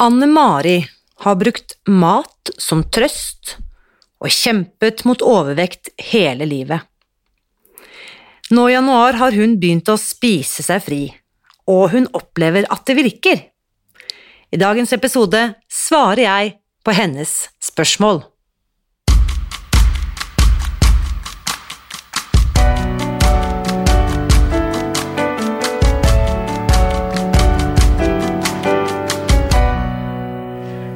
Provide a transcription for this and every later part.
Anne Mari har brukt mat som trøst og kjempet mot overvekt hele livet. Nå i januar har hun begynt å spise seg fri, og hun opplever at det virker. I dagens episode svarer jeg på hennes spørsmål.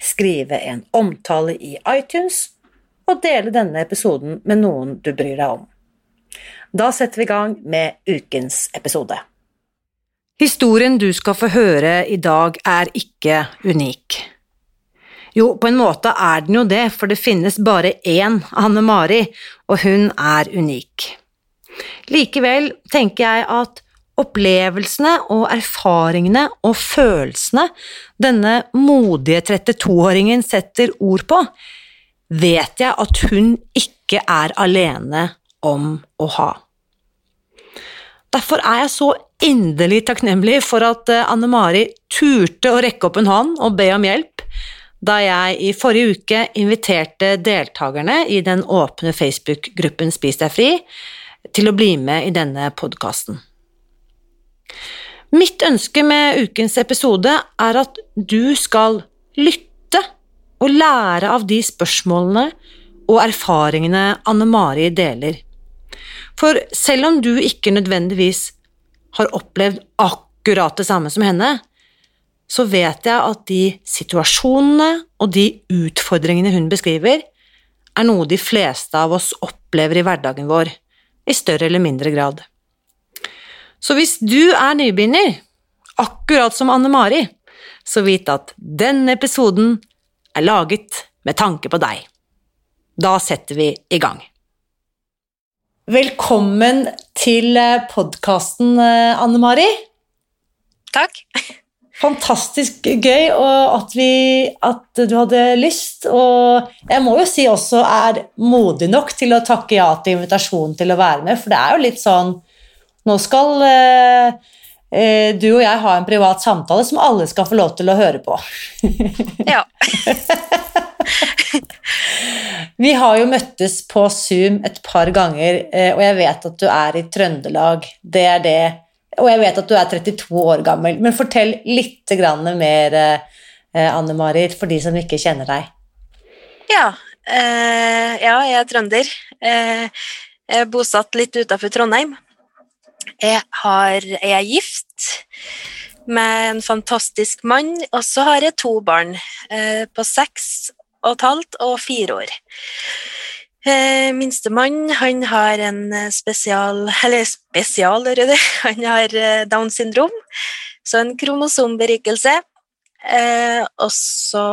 skrive en omtale i iTunes og dele denne episoden med noen du bryr deg om. Da setter vi i gang med ukens episode. Historien du skal få høre i dag, er ikke unik. Jo, på en måte er den jo det, for det finnes bare én Anne Mari, og hun er unik. Likevel tenker jeg at opplevelsene og erfaringene og følelsene denne modige 32-åringen setter ord på, vet jeg at hun ikke er alene om å ha. Derfor er jeg så inderlig takknemlig for at eh, Anne Mari turte å rekke opp en hånd og be om hjelp da jeg i forrige uke inviterte deltakerne i den åpne Facebook-gruppen Spis deg fri til å bli med i denne podkasten. Mitt ønske med ukens episode er at du skal lytte og lære av de spørsmålene og erfaringene Anne Mari deler. For selv om du ikke nødvendigvis har opplevd akkurat det samme som henne, så vet jeg at de situasjonene og de utfordringene hun beskriver, er noe de fleste av oss opplever i hverdagen vår, i større eller mindre grad. Så hvis du er nybegynner, akkurat som Anne Mari, så vit at denne episoden er laget med tanke på deg. Da setter vi i gang. Velkommen til eh, podkasten, eh, Anne Mari. Takk. Fantastisk gøy at, vi, at, du hadde lyst, og jeg må jo si også er modig nok til å takke ja til invitasjonen til å være med, for det er jo litt sånn Nå skal eh, Eh, du og jeg ha en privat samtale som alle skal få lov til å høre på. ja. Vi har jo møttes på Zoom et par ganger, eh, og jeg vet at du er i Trøndelag. Det er det. Og jeg vet at du er 32 år gammel. Men fortell litt mer, eh, Anne Marit, for de som ikke kjenner deg. Ja, eh, ja jeg er trønder. Eh, jeg er bosatt litt utafor Trondheim. Jeg, har, jeg er gift med en fantastisk mann, og så har jeg to barn eh, på seks og et halvt og fire år. Eh, Minstemann har en eh, spesial Eller spesial, hører du. Han har eh, down syndrom, så en kromosomberikelse. Eh, og så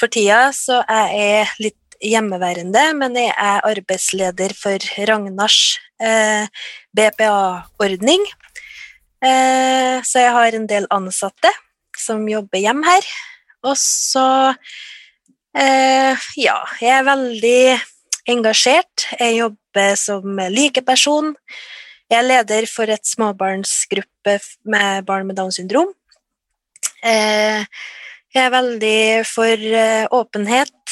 for tida så er jeg litt hjemmeværende, men jeg er arbeidsleder for Ragnars eh, BPA-ordning. Eh, så jeg har en del ansatte som jobber hjem her. Og så eh, Ja, jeg er veldig engasjert. Jeg jobber som likeperson. Jeg er leder for et småbarnsgruppe med barn med Downs syndrom. Eh, jeg er veldig for eh, åpenhet,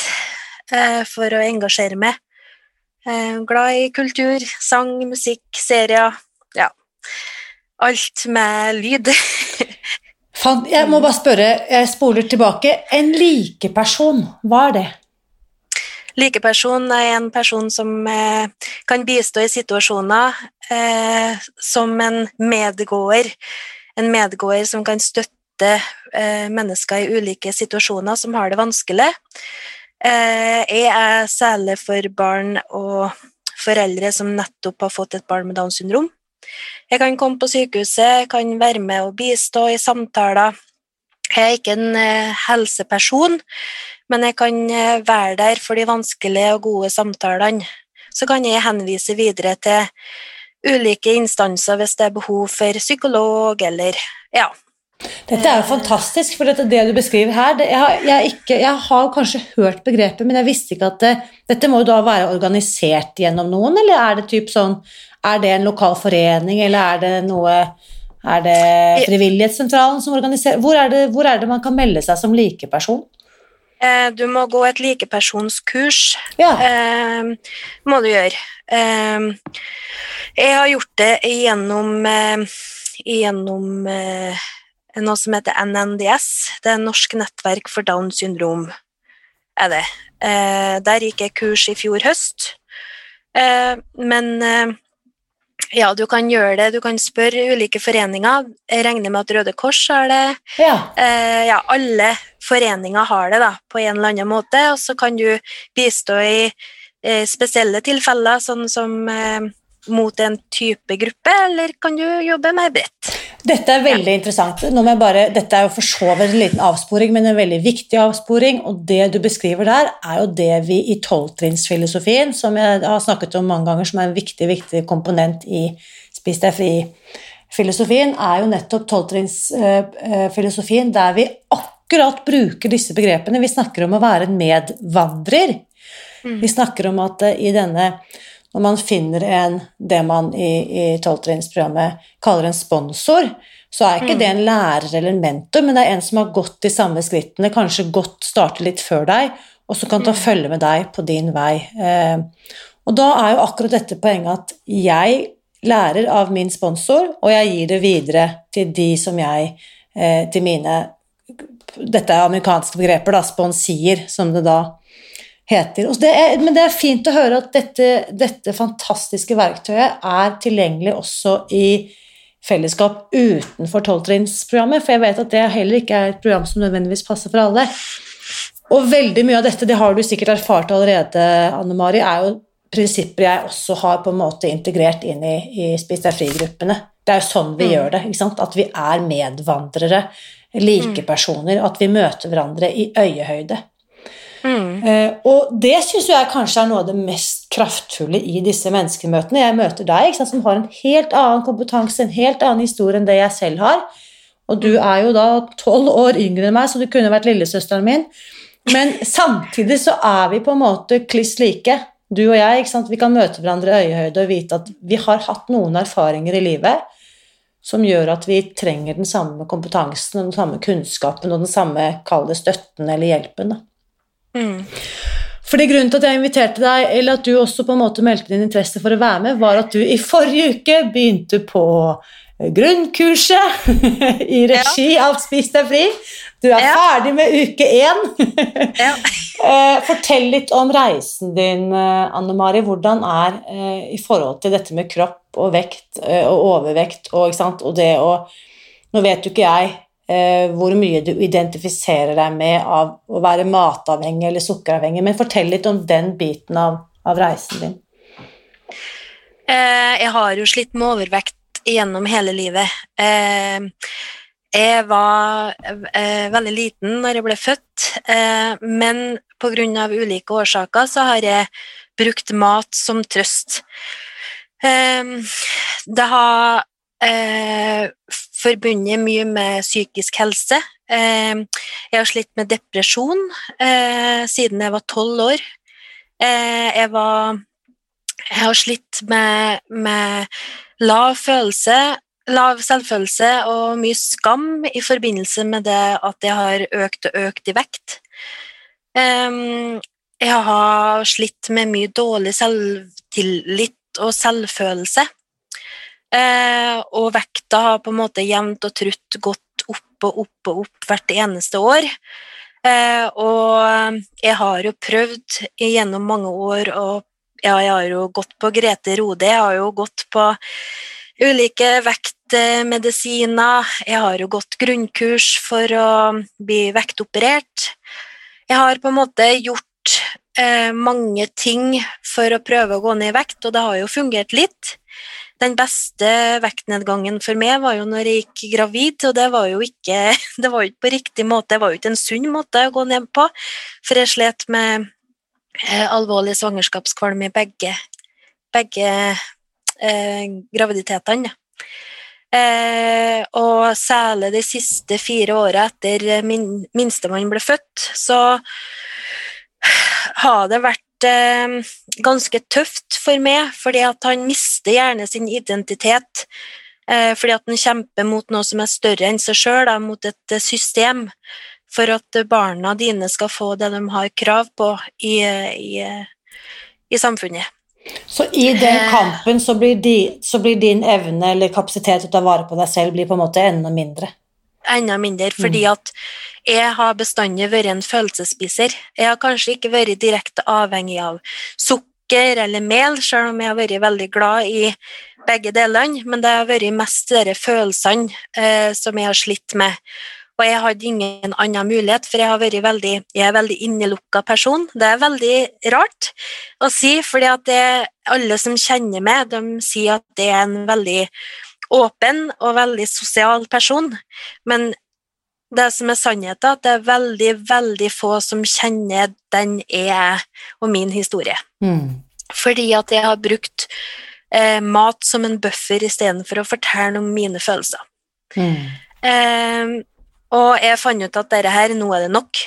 for å engasjere meg. Eh, glad i kultur, sang, musikk, serier. Ja. Alt med lyd. jeg må bare spørre, jeg spoler tilbake. En likeperson, hva er det? Likeperson er en person som eh, kan bistå i situasjoner eh, som en medgåer. En medgåer som kan støtte eh, mennesker i ulike situasjoner som har det vanskelig. Eh, jeg er særlig for barn og foreldre som nettopp har fått et barn med Downs syndrom. Jeg kan komme på sykehuset, kan være med og bistå i samtaler. Jeg er ikke en eh, helseperson, men jeg kan eh, være der for de vanskelige og gode samtalene. Så kan jeg henvise videre til ulike instanser hvis det er behov for psykolog eller ja. Dette er jo fantastisk, for dette, det du beskriver her det, jeg, har, jeg, ikke, jeg, har, kanskje hørt begrepet, men jeg visste ikke at det, dette må jo da være organisert gjennom noen, eller er det typ sånn Er det en lokal forening, eller er det noe Er det Frivillighetssentralen som organiserer hvor er, det, hvor er det man kan melde seg som likeperson? Eh, du må gå et likepersonskurs. Ja. Eh, må du gjøre. Eh, jeg har gjort det gjennom, eh, gjennom eh, noe som heter NNDS. Det er Norsk nettverk for Downs syndrom. er det. Eh, der gikk jeg kurs i fjor høst. men ja, du kan gjøre det. Du kan spørre ulike foreninger. Jeg regner med at Røde Kors har det. Ja. Eh, ja, alle foreninger har det da, på en eller annen måte. Og så kan du bistå i eh, spesielle tilfeller, sånn som eh, mot en type gruppe, eller kan du jobbe mer bredt? Dette er veldig interessant. Bare, dette er jo for så vidt en liten avsporing, men en veldig viktig avsporing. Og det du beskriver der, er jo det vi i tolvtrinnsfilosofien, som jeg har snakket om mange ganger, som er en viktig, viktig komponent i Spis deg fri-filosofien, er jo nettopp tolvtrinnsfilosofien, der vi akkurat bruker disse begrepene. Vi snakker om å være en medvandrer. Mm. Vi snakker om at i denne når man finner en, det man i, tolvtrinnsprogrammet kaller en sponsor, så er ikke mm. det en lærer eller en mentor, men det er en som har gått de samme skrittene, kanskje gått startet litt før deg, og som kan ta mm. følge med deg på din vei. Eh, og da er jo akkurat dette poenget at jeg lærer av min sponsor, og jeg gir det videre til de som jeg eh, Til mine Dette er amerikanske begreper, da, sponsier, som det da heter. Det er, men det er fint å høre at dette, dette, fantastiske verktøyet er tilgjengelig også i fellesskap utenfor tolvtrinnsprogrammet, for jeg vet at det heller ikke er et program som nødvendigvis passer for alle. Og veldig mye av dette, det har du sikkert erfart allerede, Anne Mari, er jo prinsipper jeg også har på en måte integrert inn i, i Spis deg fri-gruppene. Det er jo sånn vi mm. gjør det. At vi er medvandrere, likepersoner, at vi møter hverandre i øyehøyde. Mm. Og det syns jeg kanskje er noe av det mest kraftfulle i disse menneskemøtene. Jeg møter deg sant, som har en helt annen kompetanse, en helt annen historie enn det jeg selv har. Og du er jo da tolv år yngre enn meg, så du kunne vært lillesøsteren min. Men samtidig så er vi på en måte kliss like, du og jeg. Vi kan møte hverandre i øyehøyde og vite at vi har hatt noen erfaringer i livet som gjør at vi trenger den samme kompetansen den samme kunnskapen og den samme kall det, støtten eller hjelpen. Da. Mm. Fordi Grunnen til at jeg inviterte deg, eller at du også på en måte meldte din interesse for å være med, var at du i forrige uke begynte på grunnkurset i regi ja. av Spis deg fri. Du er ja. ferdig med uke én. ja. Eh, fortell litt om reisen din, eh, Anne Mari. Hvordan er eh, i forhold til dette med kropp og vekt og overvekt og, og det å Nå vet jo ikke jeg hvor mye du identifiserer deg med av å være matavhengig eller sukkeravhengig. Men fortell litt om den biten av, av reisen din. Eh, jeg har jo slitt med overvekt gjennom hele livet. Eh, jeg var veldig liten når jeg ble født, men pga. ulike årsaker så har jeg brukt mat som trøst. Det har forbundet mye med psykisk helse. Eh, jeg har slitt med depresjon eh, siden jeg var tolv år. Eh, jeg, var, jeg har slitt med, med lav følelse, lav selvfølelse og mye skam i forbindelse med det at jeg har økt og økt i vekt. Jeg har slitt med mye dårlig selvtillit og selvfølelse. Eh, og vekta har på en måte jevnt og trutt gått opp og opp og opp hvert eneste år. Eh, og jeg har jo prøvd gjennom mange år og ja, jeg har jo gått på Grete Rode, jeg har jo gått på ulike vektmedisiner, jeg har jo gått grunnkurs for å bli vektoperert. Jeg har på en måte gjort eh, mange ting for å prøve å gå ned i vekt, og det har jo fungert litt. Den beste vektnedgangen for meg var jo når jeg gikk gravid, og det var jo ikke, var ikke på riktig måte, det var jo ikke en sunn måte å gå ned på, for jeg slet med eh, alvorlig svangerskapskvalme i begge, begge eh, graviditetene. Eh, og særlig de siste fire åra etter min, minstemann ble født, så har det vært eh, ganske tøft for meg, fordi at han mister gjerne sin identitet. Eh, fordi at han kjemper mot noe som er større enn seg sjøl, mot et eh, system. For at barna dine skal få det de har krav på i, i, i samfunnet. Så i den eh. kampen så blir, de, så blir, din evne eller kapasitet til å ta vare på deg selv blir på en måte enda mindre? Enda mindre, fordi mm. at jeg har bestandig vært en følelsesspiser. Jeg har kanskje ikke vært direkte avhengig av sukker eller mel, selv om jeg har vært veldig glad i begge delene, men det har vært mest de følelsene eh, som jeg har slitt med. Og jeg hadde ingen annen mulighet, for jeg, har veldig, jeg er en veldig innelukka person. Det er veldig rart å si, fordi alle som kjenner meg, de sier at det er en veldig åpen og veldig sosial person. Men det som er sannheten, at det er veldig, veldig få som kjenner den jeg og min historie. Mm. Fordi at jeg har brukt eh, mat som en buffer istedenfor å fortelle om mine følelser. Mm. Eh, og jeg fant ut at dette her, nå er det nok.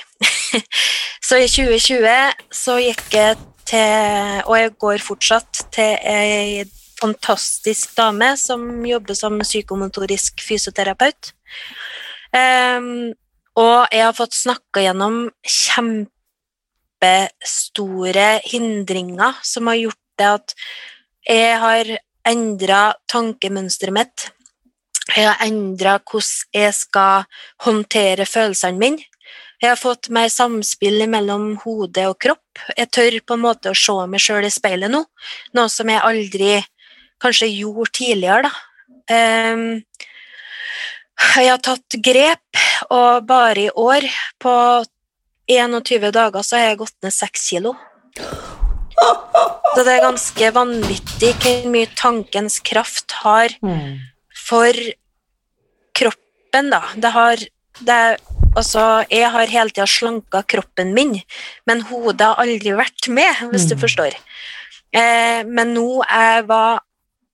så i 2020 så gikk jeg til, og jeg går fortsatt, til ei fantastisk dame som jobber som psykomotorisk fysioterapeut. Um, og jeg har fått snakka gjennom kjempestore hindringer som har gjort det at jeg har endra tankemønsteret mitt. Jeg har endra hvordan jeg skal håndtere følelsene mine. Jeg har fått mer samspill mellom hode og kropp. Jeg tør på en måte å se meg sjøl i speilet nå, noe som jeg aldri kanskje gjorde tidligere. da. Um, jeg har tatt grep, og bare i år, på 21 dager, så har jeg gått ned 6 kilo. Så det er ganske vanvittig hvor mye tankens kraft har for kroppen, da. Det har det, Altså, jeg har hele tida slanka kroppen min, men hodet har aldri vært med, hvis du mm. forstår. Eh, men nå er, var,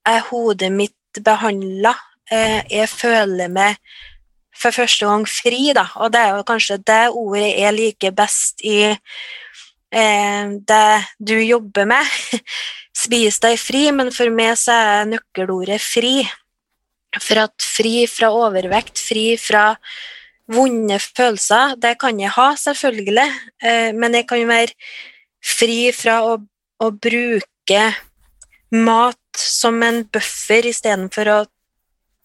er hodet mitt behandla Eh, jeg føler meg for første gang fri, da. Og det er jo kanskje det ordet jeg liker best i eh, det du jobber med. Spis deg fri, men for meg så er nøkkelordet fri. For at fri fra overvekt, fri fra vonde følelser, det kan jeg ha, selvfølgelig, eh, men jeg kan jo være fri fra å, å bruke mat som en buffer istedenfor å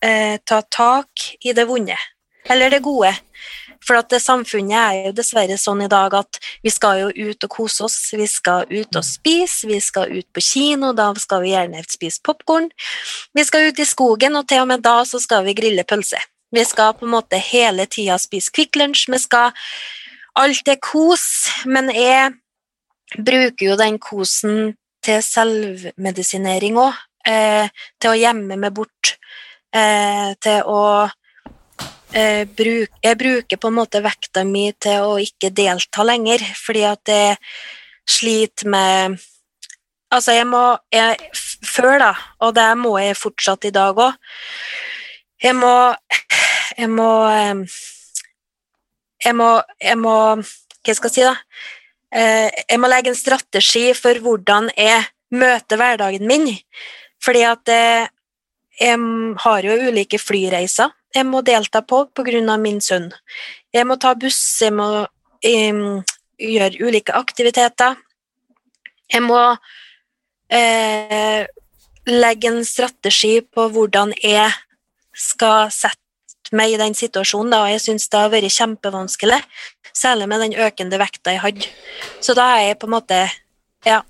eh, ta tak i det vonde, eller det gode. For at det samfunnet er jo dessverre sånn i dag at vi skal jo ut og kose oss, vi skal ut og spise, vi skal ut på kino, da skal vi gjerne spise popkorn. Vi skal ut i skogen, og til og med da så skal vi grille pølse. Vi skal på en måte hele tida spise Kvikk Lunsj, vi skal Alt er kos, men jeg bruker jo den kosen til selvmedisinering òg. Eh, til å gjemme meg bort eh, til å eh, bruke Jeg bruker på en måte vekta mi til å ikke delta lenger, fordi at jeg sliter med Altså, jeg må jeg, Før, da, og det må jeg fortsatt i dag òg Jeg må Jeg må Jeg må, jeg må Hva skal jeg si, da? Eh, jeg må legge en strategi for hvordan jeg møter hverdagen min. Fordi at jeg har jo ulike flyreiser jeg må delta på pga. min sønn. Jeg må ta buss, jeg må um, gjøre ulike aktiviteter. Jeg må eh, legge en strategi på hvordan jeg skal sette meg i den situasjonen, da. Jeg syns det har vært kjempevanskelig. særlig med den økende vekta jeg hadde. Så da er jeg på en måte ja,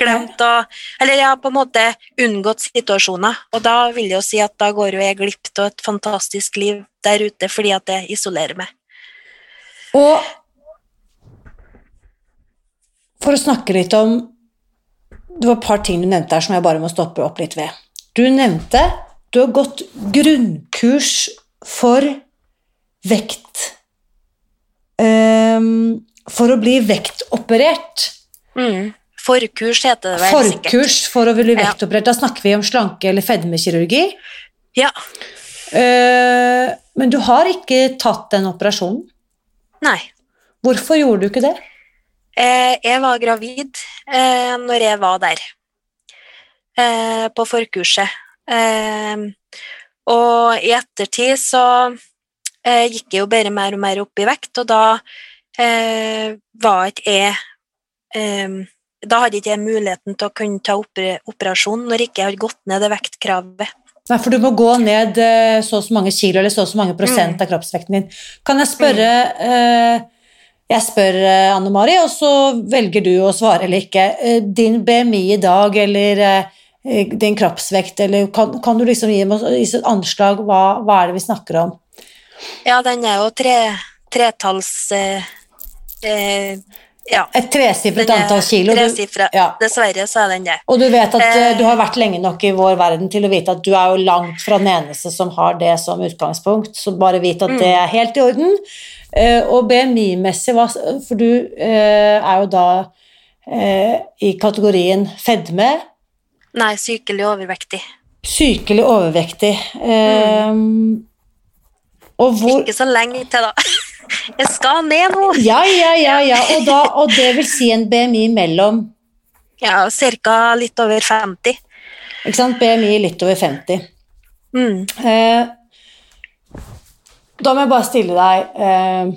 glemt å Eller jeg har på en måte unngått situasjoner, og da vil jeg jo si at da går jo jeg glipp av et fantastisk liv der ute fordi at jeg isolerer meg. Og for å snakke litt om Det var et par ting du nevnte her som jeg bare må stoppe opp litt ved. Du nevnte du har gått grunnkurs for vekt um, For å bli vektoperert. Mm. Forkurs heter det vel Forkurs for å bli vektoperert. Da snakker vi om slanke- eller fedmekirurgi. Ja. Uh, men du har ikke tatt den operasjonen? Nei. Hvorfor gjorde du ikke det? Uh, jeg var gravid uh, når jeg var der, uh, på forkurset. Og i ettertid så gikk jeg jo bare mer og mer opp i vekt, og da var ikke jeg Da hadde ikke jeg muligheten til å kunne ta operasjon når jeg ikke hadde gått ned det vektkravet. Nei, for du må gå ned så og så mange kilo eller så og så mange prosent mm. av kroppsvekten din. Kan jeg spørre mm jeg spør eh, Anne Mari, og så velger du å svare eller ikke. Eh, din BMI i dag, eller eh, din kroppsvekt, eller kan, kan du liksom gi oss et anslag? Hva, hva, er det vi snakker om? Ja, den er jo tre, tretalls eh, ja. Et tresifret antall kilo. Tresifret. Ja. Dessverre så er den det. Og du vet at eh, du har vært lenge nok i vår verden til å vite at du er jo langt fra den eneste som har det som utgangspunkt, så bare vit at mm. det er helt i orden. Eh, og BMI-messig, for du eh, er jo da eh, i kategorien fedme. Nei, sykelig overvektig. Sykelig overvektig. Mm. Hvor... Ikke så lenge til, da. Jeg skal ned nå. Ja, ja, ja. ja. Og, da, og det vil si en BMI mellom Ja, ca. litt over 50. Ikke sant. BMI litt over 50. Mm. Eh, da må jeg bare stille deg eh,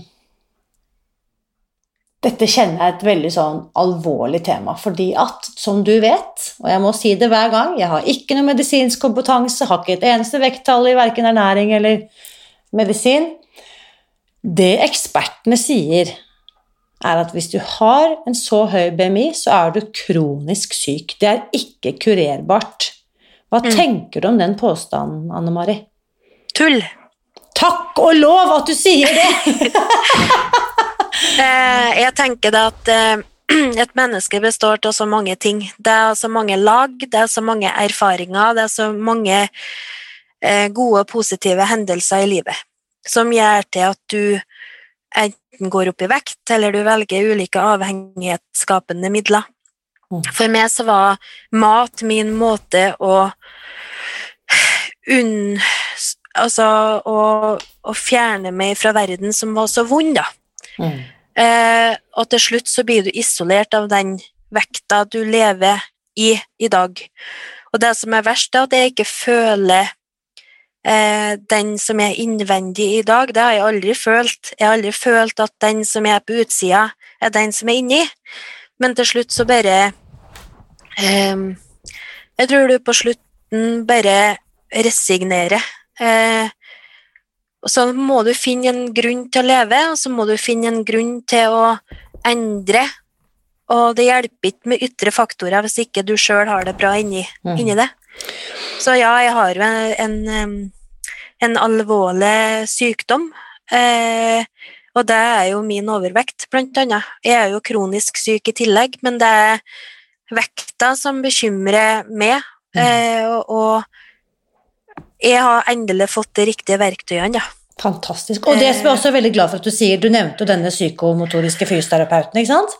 Dette kjenner jeg et veldig sånn alvorlig tema, fordi at, som du vet, og jeg må si det hver gang, jeg har ikke noe medisinsk kompetanse, har ikke et eneste vekttall i verken ernæring eller medisin. Det ekspertene sier, er at hvis du har en så høy BMI, så er du kronisk syk. Det er ikke kurerbart. Hva mm. tenker du om den påstanden, Anne Mari? Tull. Takk og lov at du sier det! Eh, jeg tenker det at eh, et menneske består av så mange ting. Det er så mange lag, det er så mange erfaringer, det er så mange eh, gode, positive hendelser i livet som gjør til at du enten går opp i vekt, eller du velger ulike avhengighetsskapende midler. Mm. For meg så var mat min måte å unn altså å, å, fjerne meg fra verden som var så vond, da. Mm. Eh, og til slutt så blir du isolert av den vekta du lever i i dag. Og det som er verst, er at jeg ikke føler den som er innvendig i dag. Det har jeg aldri følt. Jeg har aldri følt at den som er på utsida, er den som er inni. Men til slutt så bare eh, Jeg tror du på slutten bare resignerer Eh, og så må du finne en grunn til å leve, og så må du finne en grunn til å endre. Og det hjelper ikke med ytre faktorer hvis ikke du sjøl har det bra inni, mm. inni, det. Så ja, jeg har jo en, en, en alvorlig sykdom. Eh, og det er jo min overvekt, blant annet. Jeg er jo kronisk syk i tillegg, men det er vekta som bekymrer meg. Mm. Eh, og, og jeg har endelig fått de riktige verktøyene, ja. Fantastisk. Og det som jeg også er veldig glad for at du sier, du nevnte jo denne psykomotoriske fysioterapeuten, ikke sant?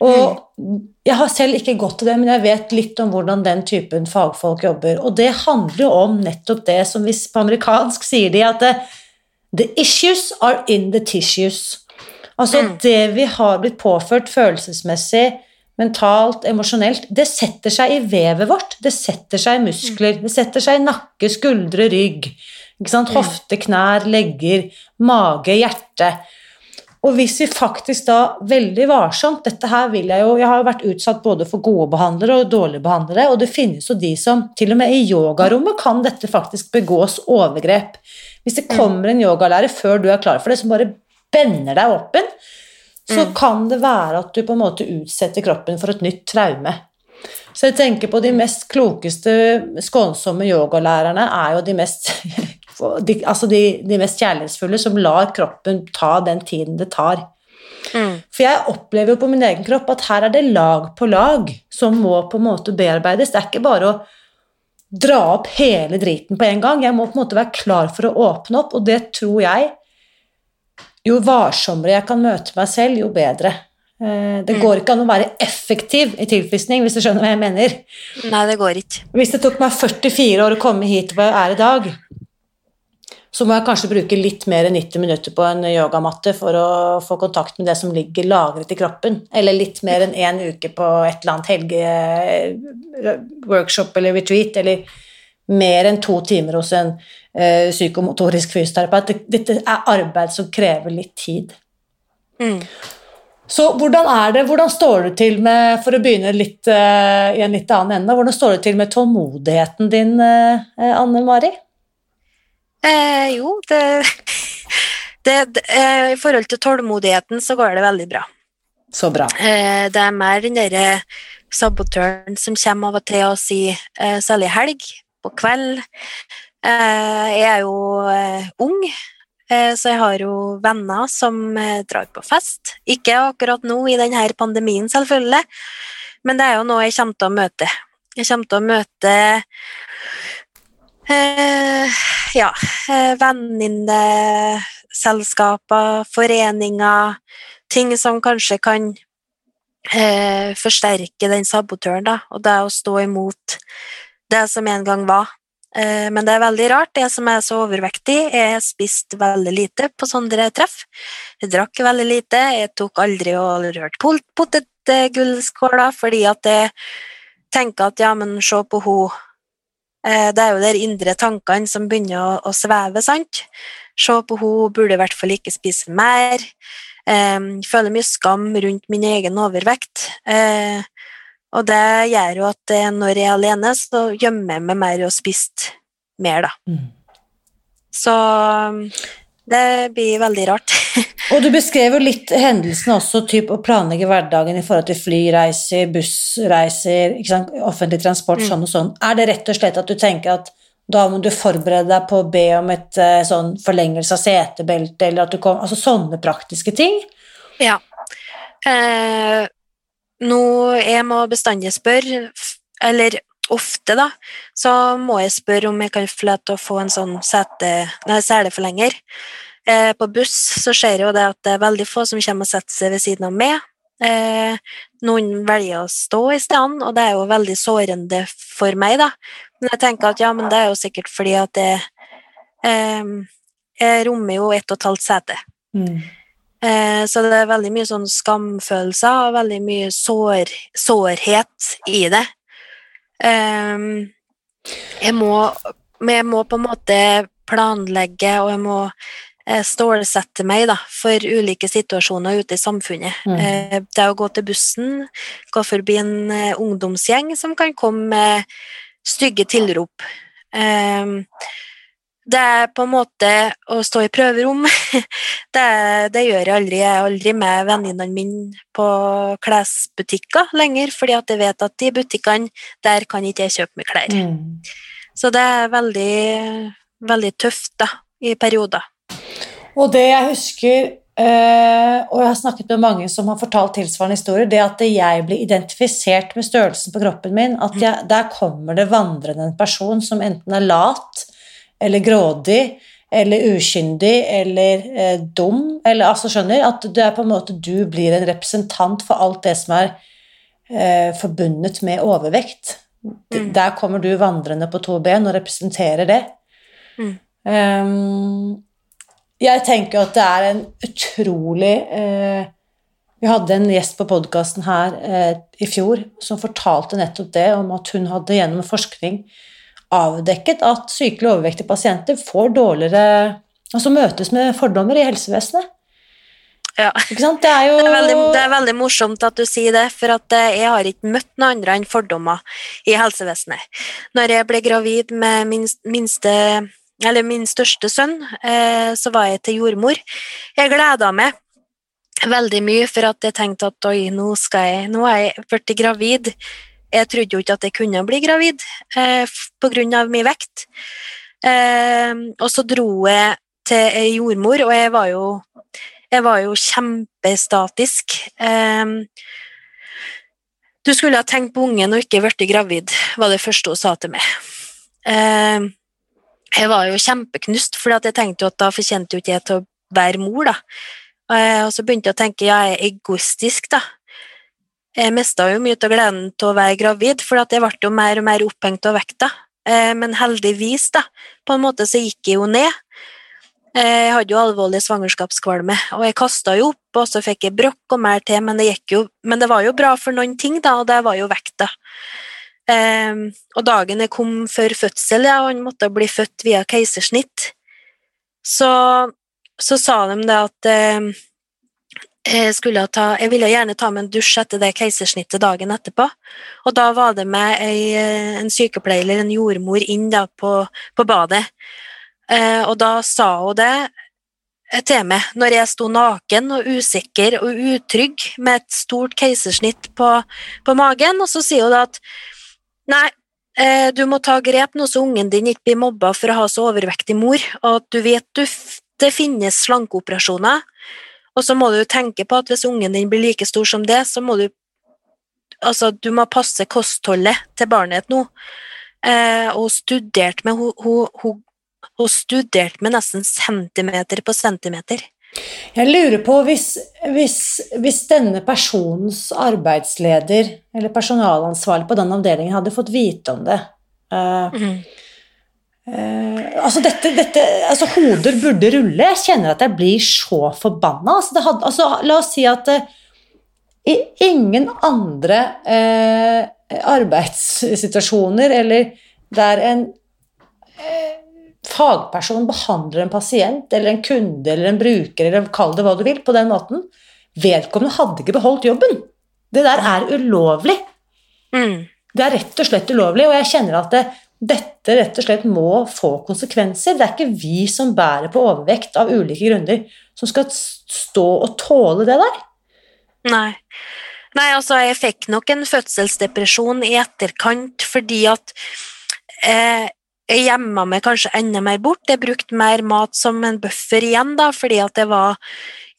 Og mm. jeg har selv ikke gått til det, men jeg vet litt om hvordan den typen fagfolk jobber. Og det handler jo om nettopp det som hvis på amerikansk sier de at the issues are in the tissues. Altså mm. det vi har blitt påført følelsesmessig, mentalt, emosjonelt, det setter seg i vevet vårt. Det setter seg i muskler, det setter seg i nakke, skuldre, rygg. Hofte, knær, legger, mage, hjerte. Og hvis vi faktisk da veldig varsomt Dette her vil jeg jo Jeg har jo vært utsatt både for gode behandlere og dårlige behandlere, og det finnes jo de som Til og med i yogarommet kan dette faktisk begås overgrep. Hvis det kommer en yogalærer før du er klar for det, som bare bender deg åpen, så Mm. kan det være at du på en måte utsetter kroppen for et nytt traume. Så jeg tenker på de mest klokeste, skånsomme yogalærerne er jo de mest de, altså de, de mest kjærlighetsfulle som lar kroppen ta den tiden det tar. Mm. For jeg opplever jo på min egen kropp at her er det lag på lag som må på en måte bearbeides. Det er ikke bare å dra opp hele driten på en gang. Jeg må på en måte være klar for å åpne opp, og det tror jeg Jo varsommere jeg kan møte meg selv, jo bedre. Eh, Det Mm. går ikke an å være effektiv i tilfriskning, hvis du skjønner hva jeg mener. Nei, det går ikke. Hvis det tok meg 44 år å komme hit hvor jeg er i dag, så må jeg kanskje bruke litt mer enn 90 minutter på en yogamatte for å få kontakt med det som ligger lagret i kroppen. Eller litt mer enn én uke på et eller annet helgeworkshop eller retreat. Eller mer enn to timer hos en uh, psykomotorisk fysioterapeut. Dette er arbeid som krever litt tid. Mm. Så hvordan er det, hvordan står du til med, for å begynne litt uh, i en litt annen ende, hvordan står du til med tålmodigheten din, uh, Anne Mari? Eh, jo, det, det, det eh, I forhold til tålmodigheten så går det veldig bra. Så bra. Eh, det er mer den derre sabotøren som kommer av og til og sier, eh, særlig helg, på kveld. Eh, jeg er jo eh, ung, eh, så jeg har jo venner som drar på fest. Ikke akkurat nå i denne pandemien, selvfølgelig, men det er jo noe jeg kommer til å møte. Jeg kommer til å møte eh, ja, eh, venninneselskaper, foreninger, ting som kanskje kan eh, forsterke den sabotøren, da, og det å stå imot det som en gang var. Eh, men det er veldig rart, jeg som er så overvektig, jeg har spist veldig lite på sånne treff. Jeg drakk veldig lite, jeg tok aldri og rørt pot- potetgullskåla, fordi at jeg tenker at ja, men se på Eh, Det er jo de indre tankene som begynner å, å sveve, sant? Se på hun burde i hvert fall ikke spise mer. Jeg føler mye skam rundt min egen overvekt. Eh, og det gjør jo at eh, når jeg er alene, så gjemmer jeg meg mer og spist mer, da. Mm. Så det blir veldig rart. Og du beskrev jo litt hendelsene også, typ å planlegge hverdagen i forhold til flyreiser, bussreiser, offentlig transport, Mm. sånn og sånn. Er det rett og slett at du tenker at da må du forberede deg på å be om et eh, sånn forlengelse av setebelte, eller at du kom, altså sånne praktiske ting? Ja. Eh, nå jeg må bestandig spørre, eller ofte, da, så må jeg spørre om jeg kan få lov til å få en sånn sete, nei, seleforlenger. Eh, på buss så ser jeg jo det at det er veldig få som kommer og setter seg ved siden av meg. Eh, noen velger å stå i stedet, og det er jo veldig sårende for meg, da. Men jeg tenker at ja, men det er jo sikkert fordi at det eh, jeg rommer jo ett og et halvt sete. Mm. Eh, så det er veldig mye sånn skamfølelser og veldig mye sår, sårhet i det. Ehm, jeg, må, men jeg må på en måte planlegge, og jeg må eh, stålsette meg da, for ulike situasjoner ute i samfunnet. Mm. Eh, det å gå til bussen, gå forbi en eh, ungdomsgjeng som kan komme med stygge tilrop. Det er på en måte å stå i prøverom. det, det gjør jeg aldri. Jeg er aldri med venninnene mine på klesbutikker lenger, fordi at jeg vet at i butikkene, der kan ikke jeg kjøpe meg klær. Mm. Så det er veldig, veldig tøft da, i perioder. Og det jeg husker, eh, og jeg har snakket med mange som har fortalt tilsvarende historier, det at jeg blir identifisert med størrelsen på kroppen min, at jeg, der kommer det vandrende en person som enten er lat, eller grådig, eller ukyndig, eller eh, dum, eller altså skjønner, at det er på en måte du blir en representant for alt det som er eh, forbundet med overvekt. Mm. Der kommer du vandrende på to ben og representerer det. Mm. Um, jeg tenker at det er en utrolig eh, Vi hadde en gjest på podkasten her eh, i fjor som fortalte nettopp det, om at hun hadde gjennom forskning avdekket at sykelig overvektige pasienter får dårligere Altså møtes med fordommer i helsevesenet. Ja. Ikke sant? Det er jo Det er, veldig, det er veldig morsomt at du sier det, for at eh, jeg har ikke møtt noen andre enn fordommer i helsevesenet. Når jeg ble gravid med min, minste eller min største sønn, eh, så var jeg til jordmor. Jeg gleda meg veldig mye, for at jeg tenkte at oi, nå, skal jeg, nå er jeg blitt gravid. Jeg trodde jo ikke at jeg kunne bli gravid eh, av min vekt. Eh, og så dro jeg til ei jordmor, og jeg var jo, jeg var jo kjempestatisk. Eh, du skulle ha tenkt på ungen og ikke blitt gravid, var det første hun sa til meg. Eh, jeg var jo kjempeknust, for jeg tenkte jo at da fortjente jo ikke jeg til å være mor. da. Eh, og så begynte jeg å tenke ja, jeg er egoistisk, da. Jeg mista jo mye av gleden til å være gravid, for jeg ble jo mer og mer opphengt av vekta. Eh, men heldigvis, da, på en måte så gikk jeg jo ned. Eh, jeg hadde jo alvorlig svangerskapskvalme, og jeg kasta jo opp, og så fikk jeg brokk og mer til, men det, jo, men det var jo bra for noen ting, da, og det var jo vekta. Og dagen jeg kom før fødsel, ja, og han måtte bli født via keisersnitt, så, så sa de det at jeg, ta, jeg ville gjerne ta meg en dusj etter det keisersnittet dagen etterpå. Og da var det med ei, en sykepleier eller en jordmor inn da, på, på badet. Eh, og da sa hun det til meg når jeg sto naken og usikker og utrygg med et stort keisersnitt på, på magen, og så sier hun da at Nei, eh, du må ta grep nå så ungen din ikke blir mobba for å ha så overvektig mor, og at du vet du, det finnes slankeoperasjoner, og så må du tenke på at hvis ungen din blir like stor som det, så må du Altså, du må passe kostholdet til barnet nå. Eh, og studert med hun, hun, hun, hun studerte med nesten centimeter på centimeter. Jeg lurer på hvis, hvis, hvis, denne personens arbeidsleder eller personalansvarlig på den avdelingen hadde fått vite om det uh, mm. Uh, altså, dette, dette, altså Hoder burde rulle. Jeg kjenner at jeg blir så forbanna. Altså, altså, la oss si at uh, i ingen andre arbeidssituasjoner eller der en fagperson behandler en pasient eller en kunde eller en bruker, eller kall det hva du vil, på den måten Vedkommende hadde ikke beholdt jobben. Det der er ulovlig. Mm. Det er rett og slett ulovlig, og jeg kjenner at det, dette rett og slett må få konsekvenser. Det er ikke vi som bærer på overvekt av ulike grunner, som skal stå og tåle det der. Nei. Nei, altså, jeg fikk nok en fødselsdepresjon i etterkant fordi at eh, jeg gjemma meg kanskje enda mer bort. Jeg brukte mer mat som en buffer igjen, da, fordi at det var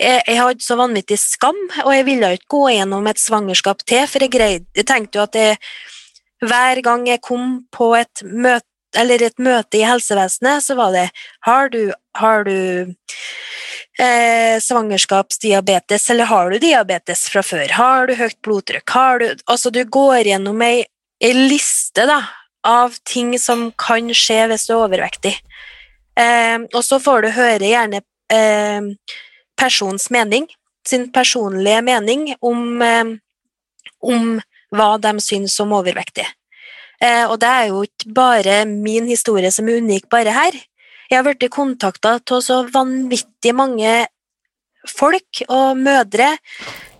jeg, jeg hadde så vanvittig skam, og jeg ville ikke gå gjennom et svangerskap til, for jeg, greide, jeg tenkte jo at jeg, hver gang jeg kom på et møte, et møte i helsevesenet, så var det Har du, har du eh, svangerskapsdiabetes, eller har du diabetes fra før? Har du høyt blodtrykk? Har du Altså, du går gjennom ei, ei liste, da, av ting som kan skje hvis du er overvektig. Eh, og så får du høre gjerne eh, persons mening, sin personlige mening om, eh, om hva de syns om overvektige. Eh, og det er jo ikke bare min historie som er unik bare her. Jeg har blitt kontakta av så vanvittig mange folk og mødre,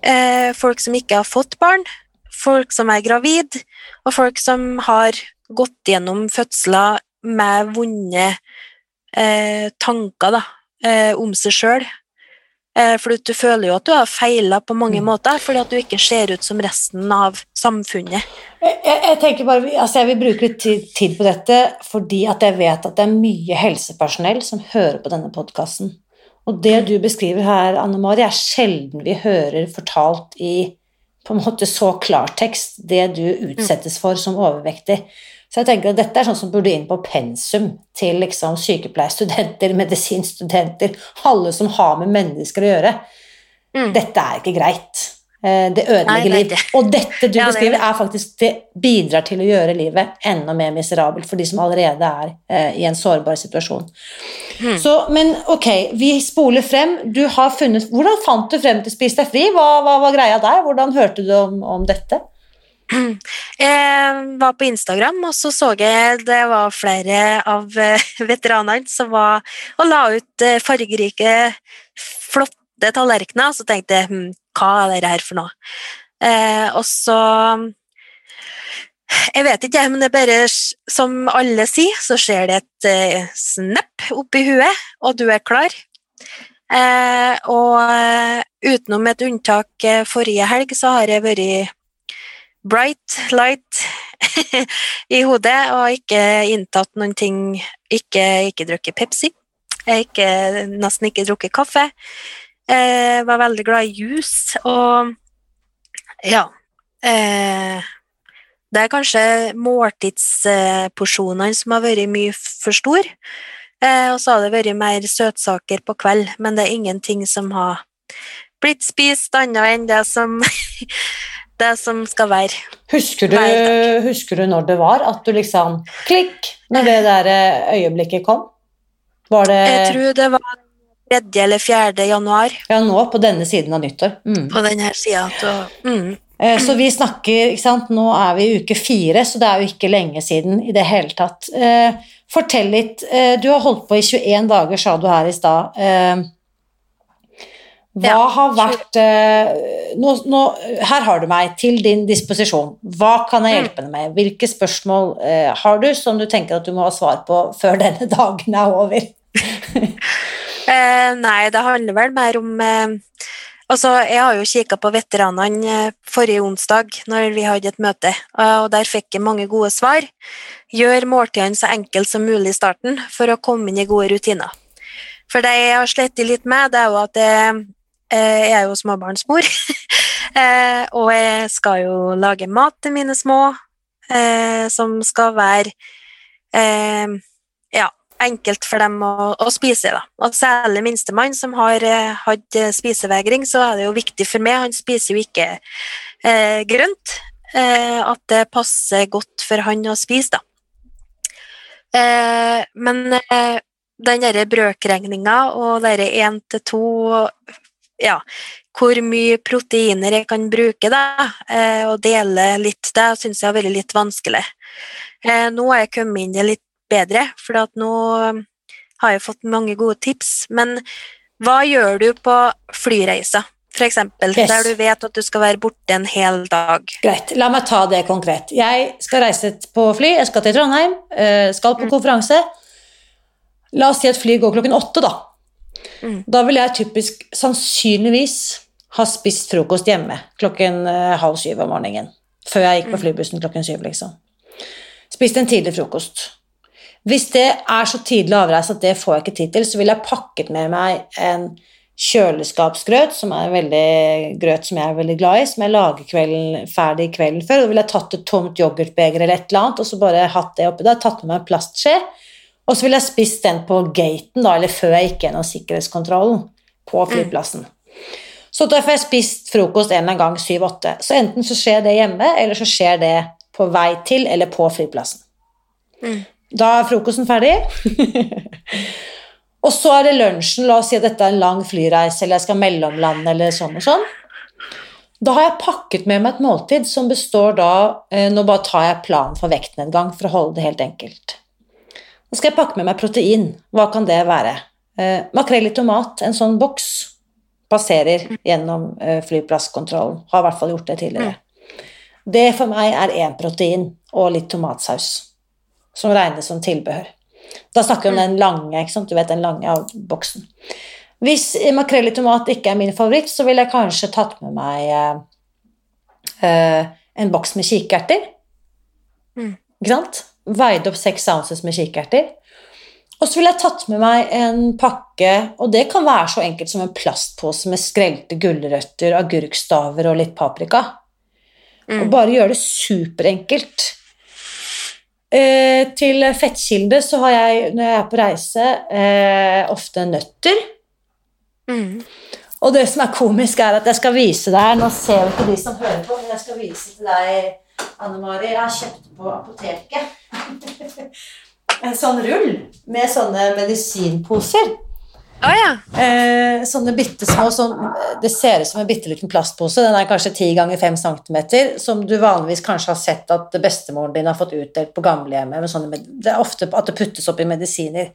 eh, folk som ikke har fått barn, folk som er gravid, og folk som har gått gjennom fødsler med vonde eh, tanker da, om seg sjøl. Eh, for du føler jo at du har feila på mange mm. måter, fordi at du ikke ser ut som resten av samfunnet. Jeg, jeg, tenker bare, altså jeg vil bruke litt tid, tid, på dette fordi at jeg vet at det er mye helsepersonell som hører på denne podkasten. Og det du beskriver her, Anne Mari, er sjelden vi hører fortalt i på en måte så klartekst det du utsettes for som overvektig. Så jeg tenker at dette er sånn som burde inn på pensum til liksom sykepleierstudenter, medisinstudenter, alle som har med mennesker å gjøre. Mm. Dette er ikke greit. Eh, det ødelegger liv. Og dette du ja, beskriver, er faktisk det bidrar til å gjøre livet enda mer miserabelt for de som allerede er eh, i en sårbar situasjon. Hmm. Så, men ok, vi spoler frem. Du har funnet Hvordan fant du frem til Spis deg fri? Hva, hva var greia der? Hvordan hørte du om, om dette? Jeg var på Instagram, og så så jeg det var flere av eh, veteranene som var og la ut eh, fargerike, flotte tallerkener. Så tenkte jeg hm, hva er dette her for noe? Eh, og så Jeg vet ikke, men det er bare som alle sier, så skjer det et eh, snepp oppi huet, og du er klar. Eh, og eh, utenom et unntak forrige helg, så har jeg vært bright light i hodet og ikke inntatt noen ting Ikke, ikke drukket Pepsi. Ikke, nesten ikke drukket kaffe. Jeg var veldig glad i juice og ja. Eh, det er kanskje måltidsporsjonene som har vært mye for store. Eh, og så har det vært mer søtsaker på kveld, men det er ingenting som har blitt spist annet enn det som, det som skal være. Husker du, husker du når det var at du liksom Klikk! Når det der eh, øyeblikket kom? Var det Jeg tror det var 3. eller 4. januar Ja, nå på denne siden av nyttår. Mm. på denne sida. Mm. Eh, Så vi snakker, ikke sant, nå er vi i uke fire, så det er jo ikke lenge siden i det hele tatt. Eh, Fortell litt, du har holdt på i 21 dager, sa du her i stad. Hva Ja, har vært eh, nå, nå, Her har du meg til din disposisjon. Hva kan jeg hjelpe deg med? Hvilke spørsmål eh, har du som du tenker at du må ha svar på før denne dagen er over? Eh, nei, det handler vel mer om eh, Altså, jeg har jo kikka på veteranene eh, forrige onsdag når vi hadde et møte, eh, og der fikk jeg mange gode svar. Gjør måltidene så enkelt som mulig i starten for å komme inn i gode rutiner. For det jeg har slitt litt med, det er jo at jeg, jeg er jo småbarnsmor, eh, og jeg skal jo lage mat til mine små, eh, som skal være eh, ja, enkelt for dem å, å spise. Da. Og særlig minstemann som har eh, hatt eh, spisevegring, så er det jo viktig for meg, han spiser jo ikke eh, grønt, eh, at det passer godt for han å spise, da. Eh, men eh, den derre brøkregninga og derre én til to ja, hvor mye proteiner jeg kan bruke, da, eh, og dele litt, det syns jeg har vært litt vanskelig. Eh, nå har jeg kommet inn i det litt bedre, for nå um, har jeg fått mange gode tips. Men hva gjør du på flyreiser, f.eks., Yes. der du vet at du skal være borte en hel dag? Greit, la meg ta det konkret. Jeg skal reise på fly, jeg skal til Trondheim, eh, skal på konferanse. La oss si at flyet går klokken åtte, da. Mm. Da vil jeg typisk sannsynligvis ha spist frokost hjemme klokken eh, halv syv om morgenen. Før jeg gikk på flybussen klokken syv, liksom. Spist en tidlig frokost. Hvis det er så tidlig avreise at det får jeg ikke tid til, så ville jeg pakket med meg en kjøleskapsgrøt, som er en veldig grøt som jeg er veldig glad i, som jeg lager kvelden, ferdig kvelden før. Og da ville jeg tatt et tomt yoghurtbeger eller et eller annet, og så bare hatt det oppi der, tatt med meg en plastskje, og så ville jeg spist den på gaten, da, eller før jeg gikk gjennom sikkerhetskontrollen på flyplassen. Så da får jeg spist frokost en eller annen gang syv-åtte. Så enten så skjer det hjemme, eller så skjer det på vei til eller på flyplassen. Mm. Da er frokosten ferdig. og så er det lunsjen. La oss si at dette er en lang flyreise, eller jeg skal mellomlande, eller sånn og sånn. Da har jeg pakket med meg et måltid som består da eh, Nå bare tar jeg planen for vektnedgang for å holde det helt enkelt. Nå skal jeg pakke med meg protein. Hva kan det være? Eh, makrell i tomat, en sånn boks, passerer gjennom eh, flyplasskontrollen. Har i hvert fall gjort det tidligere. Det for meg er én protein og litt tomatsaus, som regnes som tilbehør. Da snakker vi om den lange, ikke sant? du vet den lange av boksen. Hvis makrell i tomat ikke er min favoritt, så ville jeg kanskje tatt med meg eh, eh, en boks med kikerter. Mm. Ikke sant? Veid opp seks ounces med kikerter. Og så ville jeg tatt med meg en pakke, og det kan være så enkelt som en plastpose med skrelte gulrøtter, agurkstaver og litt paprika. Og bare gjøre det superenkelt. Eh, til fettkilde så har jeg, når jeg er på reise, eh, ofte nøtter. Mm. Og det som er komisk, er at jeg skal vise deg Nå ser vi ikke de som hører på, men jeg skal vise til deg, Anne Mari. Jeg har kjøpt på apoteket en sånn rull med sånne medisinposer. Oh, ja. Eh, sånne bitte små sånn, Det ser ut som en bitte liten plastpose. Den er kanskje 10 ganger 5 cm, som du vanligvis kanskje har sett at bestemoren din har fått utdelt på gamlehjemmet. sånne Det er ofte at det puttes oppi medisiner.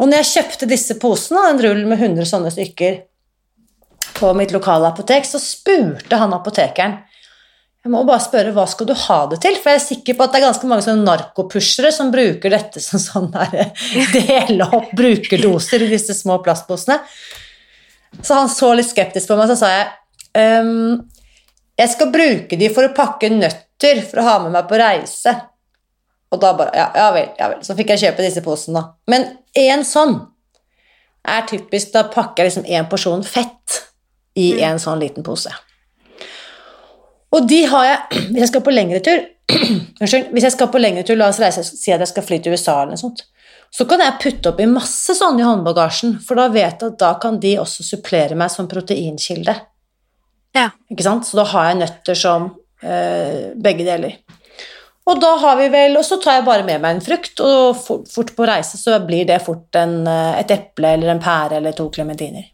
Og når jeg kjøpte disse posene, en rull med 100 sånne stykker, på mitt lokale apotek, så spurte han apotekeren Jeg må bare spørre hva skal du ha det til? For jeg er sikker på at det er ganske mange sånne narkopushere som bruker dette som sånn der dele opp brukerdoser i disse små plastposene. Så han så litt skeptisk på meg, så sa jeg um, jeg skal bruke de for å pakke nøtter for å ha med meg på reise. Og da bare Ja, ja vel, ja vel. Så fikk jeg kjøpe disse posene, da. Men én sånn er typisk Da pakker jeg liksom én porsjon fett i en sånn liten pose. Og de har jeg Hvis jeg skal på lengre tur Unnskyld. Hvis jeg skal på lengre tur, la oss reise, si at jeg skal fly til USA eller noe sånt, så kan jeg putte oppi masse sånn i håndbagasjen, for da vet jeg at da kan de også supplere meg som proteinkilde. Ja. Ikke sant? Så da har jeg nøtter som eh, begge deler. Og da har vi vel, og så tar jeg bare med meg en frukt, og fort, fort på reise så blir det fort en, eh, et eple eller en pære eller to klementiner.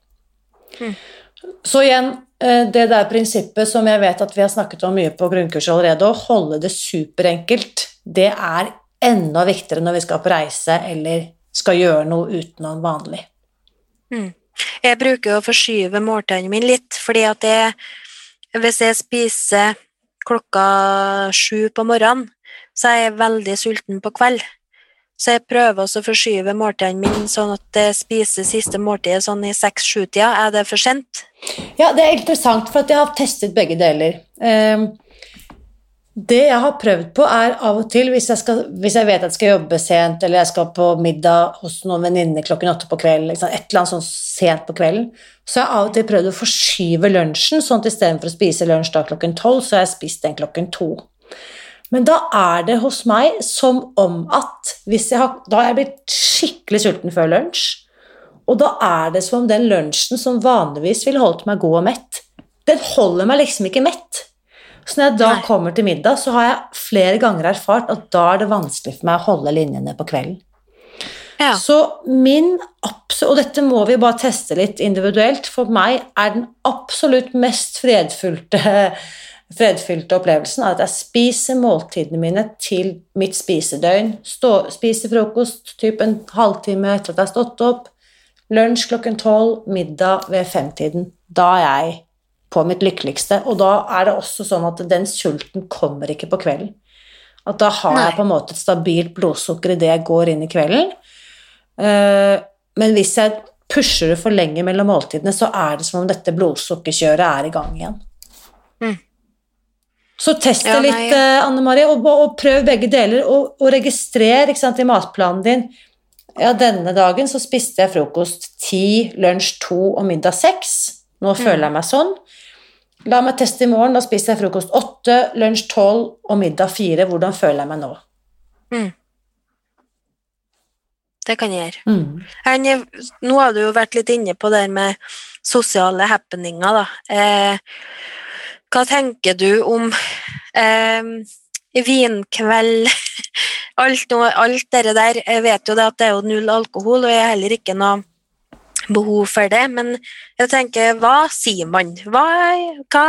Mm. Så igjen, det der prinsippet som jeg vet at vi har snakket om mye på grunnkurset allerede, å holde det superenkelt, det er enda viktigere når vi skal på reise eller skal gjøre noe utenom vanlig. Mm. Jeg bruker å forskyve måltidene mine litt, fordi at jeg, hvis jeg spiser klokka sju på morgenen, så er jeg veldig sulten på kveld. Så jeg prøver også å forskyve måltidene mine sånn at jeg spiser siste måltidet sånn i seks-sju-tida. Er det for sent? Ja, det er interessant, for at jeg har testet begge deler. Um, det jeg har prøvd på, er av og til, hvis jeg, skal, hvis jeg vet at jeg skal jobbe sent, eller jeg skal på middag hos noen venninner klokken åtte på kvelden, et eller annet sånn sent på kvelden, så jeg har av og til prøvd å forskyve lunsjen, sånn at istedenfor å spise lunsj da klokken tolv, så har jeg spist den klokken to. Men da er det hos meg som om at hvis jeg har, Da har jeg blitt skikkelig sulten før lunsj, og da er det som om den lunsjen som vanligvis ville holdt meg god og mett, den holder meg liksom ikke mett. Så når jeg da Nei. kommer til middag, så har jeg flere ganger erfart at da er det vanskelig for meg å holde linjene på kvelden. Ja. Så min absolutt Og dette må vi bare teste litt individuelt. For meg er den absolutt mest fredfylte, fredfylte opplevelsen at jeg spiser måltidene mine til mitt spisedøgn. Stå, spiser frokost typ en halvtime etter at jeg har stått opp. Lunsj klokken tolv, middag ved femtiden. Da er jeg på mitt lykkeligste. Og da er det også sånn at den sulten kommer ikke på kvelden. At da har Nei. jeg på en måte et stabilt blodsukker idet jeg går inn i kvelden. Eh, Men hvis jeg pusher det for lenge mellom måltidene, så er det som om dette blodsukkerkjøret er i gang igjen. Mm. Så test det Ja, litt, eh, Anne Marie, og, og prøv begge deler, og, og registrer sant, i matplanen din. Ja, denne dagen så spiste jeg frokost ti, lunsj to og middag seks. Nå føler jeg meg sånn. La meg teste i morgen. Da spiser jeg frokost åtte, lunsj tolv og middag fire. Hvordan føler jeg meg nå? Det kan jeg gjøre. Mm. Er- nå har du jo vært litt inne på det med sosiale happeninger, da. Eh, hva tenker du om eh, vinkveld, alt, alt det der? Jeg vet jo det at det er jo null alkohol, og jeg har heller ikke noe behov for det, men jeg tenker, hva sier man? Hva, hva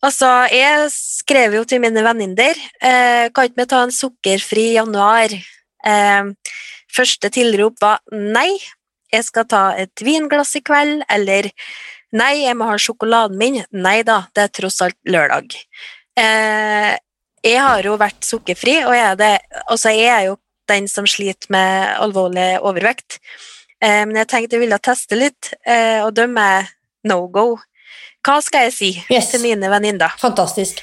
Altså, jeg skrev jo til mine venninner eh, Kan ikke vi ta en sukkerfri januar? Eh, første tilrop var nei, jeg skal ta et vinglass i kveld, eller nei, jeg må ha sjokoladen min. Nei da, det er tross alt lørdag. Eh, jeg har jo vært sukkerfri, og så er, det, jeg er jo den som sliter med alvorlig overvekt. Eh, men jeg tenkte jeg ville teste litt, eh, og er no go. Hva skal jeg si Yes. til mine venninner? Fantastisk.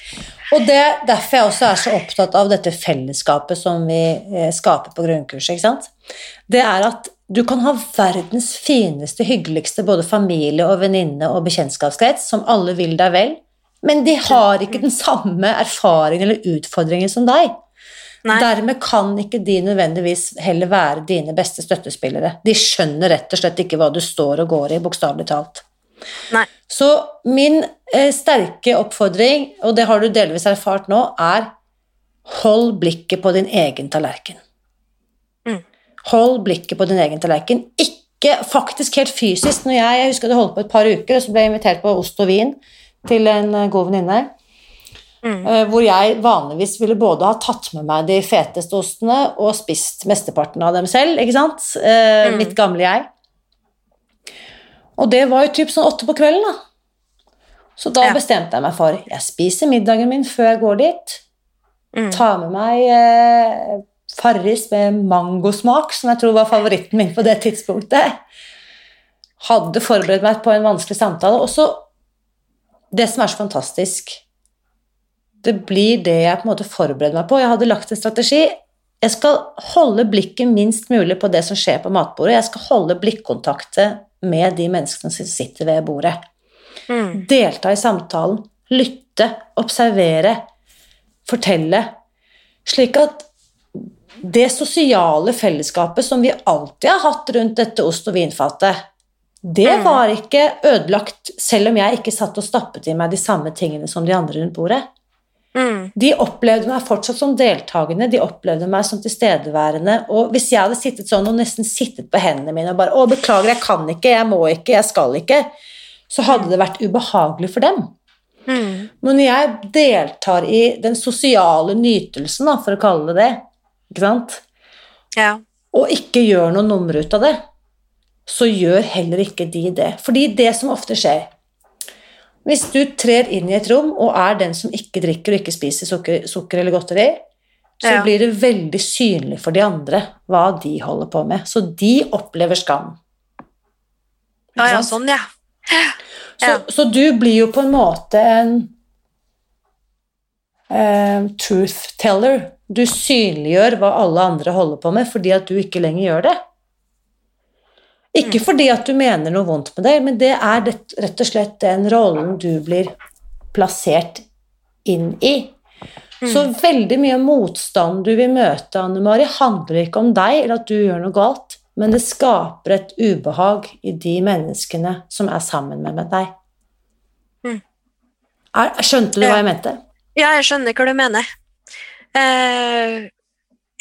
Og det er derfor jeg også er så opptatt av dette fellesskapet som vi eh, skaper på grunnkurset. ikke sant? Det er at du kan ha verdens fineste, hyggeligste både familie og venninne og bekjentskapskrets som alle vil deg vel, men de har ikke den samme erfaringen eller utfordringen som deg. Nei. Dermed kan ikke de nødvendigvis heller være dine beste støttespillere. De skjønner rett og slett ikke hva du står og går i, bokstavelig talt. Nei. Så min eh, sterke oppfordring, og det har du delvis erfart nå, er hold blikket på din egen tallerken. Mm. Hold blikket på din egen tallerken. Ikke faktisk helt fysisk. Når jeg, jeg husker det holdt på et par uker, og så ble jeg invitert på ost og vin til en eh, god venninne. Mm. eh, Hvor jeg vanligvis ville både ha tatt med meg de feteste ostene og spist mesteparten av dem selv. ikke sant? Eh, Mm. Mitt gamle jeg. Og det var jo typ sånn åtte på kvelden, da. Så da Ja. bestemte jeg meg for jeg spiser middagen min før jeg går dit. Mm. Tar med meg eh, Farris med mangosmak, som jeg tror var favoritten min på det tidspunktet. Hadde forberedt meg på en vanskelig samtale. Og så Det som er så fantastisk Det blir det jeg på en måte forbereder meg på. Jeg hadde lagt en strategi. Jeg skal holde blikket minst mulig på det som skjer på matbordet. Jeg skal holde blikkontaktet med de menneskene som sitter ved bordet. Mm. Delta i samtalen, lytte, observere, fortelle. Slik at det sosiale fellesskapet som vi alltid har hatt rundt dette ost- og vinfatet, det Mm. var ikke ødelagt, selv om jeg ikke satt og stappet i meg de samme tingene som de andre rundt bordet. Mm. De opplevde meg fortsatt som deltakende, de opplevde meg som tilstedeværende. Og hvis jeg hadde sittet sånn og nesten sittet på hendene mine og bare 'Å, beklager, jeg kan ikke, jeg må ikke, jeg skal ikke', så hadde det vært ubehagelig for dem. Mm. Men når jeg deltar i den sosiale nytelsen, da, for å kalle det det, ikke sant? Ja. og ikke gjør noe nummer ut av det, så gjør heller ikke de det. Fordi det som ofte skjer Hvis du trer inn i et rom og er den som ikke drikker og ikke spiser sukker, sukker eller godteri, så Ja. blir det veldig synlig for de andre hva de holder på med. Så de opplever skam. Ja, ja, sånn, ja. Så, Ja. så du blir jo på en måte en eh, truth teller. Du synliggjør hva alle andre holder på med, fordi at du ikke lenger gjør det. Ikke fordi at du mener noe vondt med det, men det er rett og slett den rollen du blir plassert inn i. Så veldig mye motstand du vil møte, Anne Mari, handler ikke om deg eller at du gjør noe galt, men det skaper et ubehag i de menneskene som er sammen med, med deg. Mm. Skjønte du hva jeg mente? Ja, jeg skjønner hva du mener. Eh,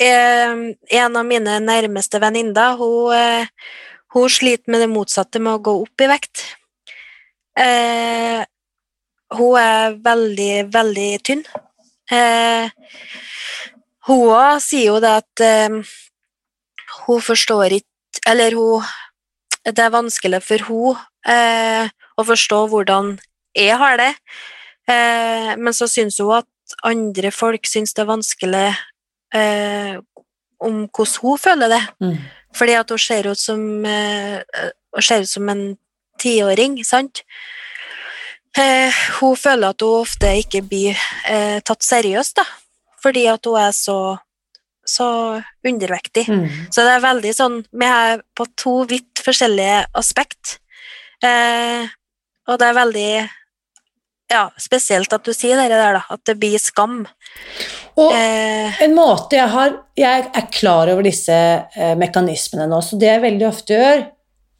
eh, en av mine nærmeste venninner, hun, eh, hun sliter med det motsatte med å gå opp i vekt. Eh, hun er veldig, veldig tynn. Eh, hun òg sier jo det at eh, hun forstår ikke Eller hun Det er vanskelig for hun eh, å forstå hvordan jeg har det. Eh, men så syns hun at andre folk syns det er vanskelig eh, om hvordan hun føler det. Mm. Fordi at hun ser ut som, eh, hun ser ut som en tiåring, sant? Eh, hun føler at hun ofte ikke blir eh, tatt seriøst, da. Fordi at hun er så, så undervektig. Mm. Så det er veldig sånn Vi er på to vidt forskjellige aspekt. Eh, og det er veldig ja, spesielt at du sier det der, da. At det blir skam. Og Eh, en måte jeg har Jeg er klar over disse eh, mekanismene nå, så det jeg veldig ofte gjør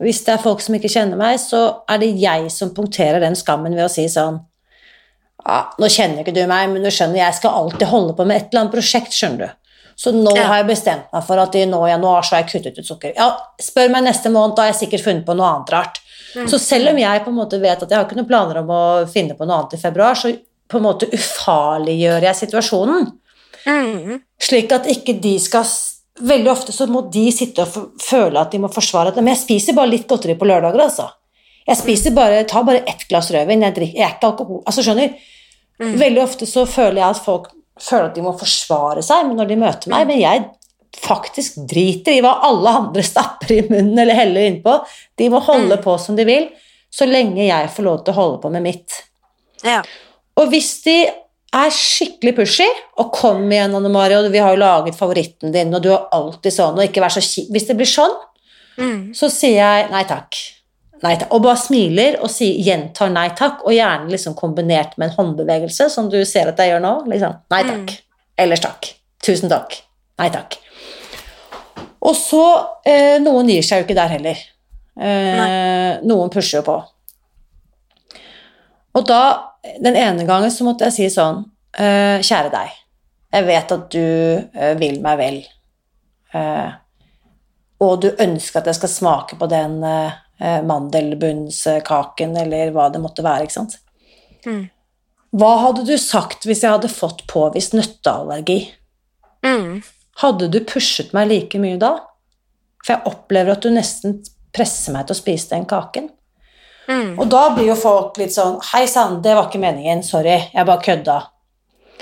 Hvis det er folk som ikke kjenner meg, så er det jeg som punkterer den skammen ved å si sånn ja, Nå kjenner ikke du meg, men du skjønner, jeg skal alltid holde på med et eller annet prosjekt, skjønner du. Så nå Ja. har jeg bestemt meg for at i nå i januar så har jeg kuttet ut sukker. Ja, spør meg neste måned, da har jeg sikkert funnet på noe annet rart. Så selv om jeg på en måte vet at jeg har ikke noen planer om å finne på noe annet i februar, så på en måte ufarliggjør jeg situasjonen. mm, Slik at ikke de skal Veldig ofte så må de sitte og føle at de må forsvare at Men jeg spiser bare litt godteri på lørdager, altså. Jeg spiser bare, tar bare ett glass rødvin. Jeg, drikker, jeg er ikke alkohol... Altså, skjønner? Mm. Veldig ofte så føler jeg at folk føler at de må forsvare seg når de møter meg, men jeg faktisk driter i hva alle andre stapper i munnen eller heller innpå. De må holde Mm. på som de vil, så lenge jeg får lov til å holde på med mitt. ja. Og hvis de er skikkelig pushy, og kom igjen, Anne Mari, og vi har jo laget favoritten din, og du er alltid sånn, og ikke vær så kjip Hvis det blir sånn, Mm, så sier jeg nei takk. Nei takk. Og bare smiler og sier, gjentar nei takk, og gjerne liksom kombinert med en håndbevegelse, som du ser at jeg gjør nå. Liksom. Nei takk. Ellers takk. Tusen takk. Nei takk. Og så eh, Noen gir seg jo ikke der heller. Eh, noen pusher jo på. Og da, den ene gangen så måtte jeg si sånn eh, Kjære deg, jeg vet at du eh, vil meg vel. Eh, og du ønsker at jeg skal smake på den eh, mandelbunnskaken, eller hva det måtte være, ikke sant. Mm. Hva hadde du sagt hvis jeg hadde fått påvist nøtteallergi? mm, Hadde du pushet meg like mye da? For jeg opplever at du nesten presser meg til å spise den kaken. Mm. Og da blir jo folk litt sånn Hei sann, det var ikke meningen. Sorry, jeg bare kødda.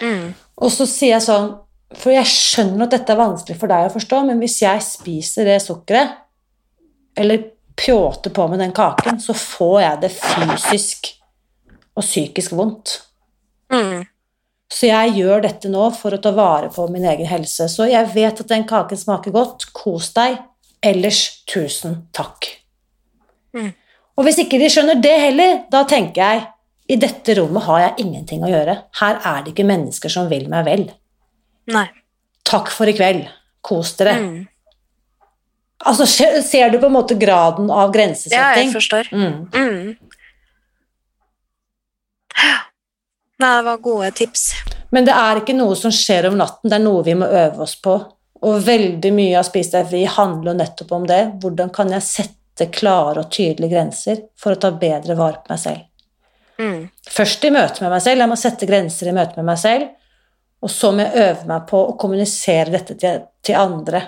Mm. Og så sier jeg sånn For jeg skjønner at dette er vanskelig for deg å forstå, men hvis jeg spiser det sukkeret, eller pjåter på med den kaken, så får jeg det fysisk og psykisk vondt. Mm. Så jeg gjør dette nå for å ta vare på min egen helse. Så jeg vet at den kaken smaker godt. Kos deg. Ellers tusen takk. Mm. Og hvis ikke de skjønner det heller, da tenker jeg i dette rommet har jeg ingenting å gjøre. Her er det ikke mennesker som vil meg vel. Nei. Takk for i kveld. Kos dere. Mm. Altså, ser du på en måte graden av grensesetting? Ja, jeg forstår. mm. Mm. Nei, det var gode tips. Men det er ikke noe som skjer om natten, det er noe vi må øve oss på. Og veldig mye av Spis deg fri handler nettopp om det. Hvordan kan jeg sette klare og tydelige grenser for å ta bedre vare på meg selv? Mm. Først i møte med meg selv, jeg må sette grenser i møte med meg selv. Og så må jeg øve meg på å kommunisere dette til, til andre.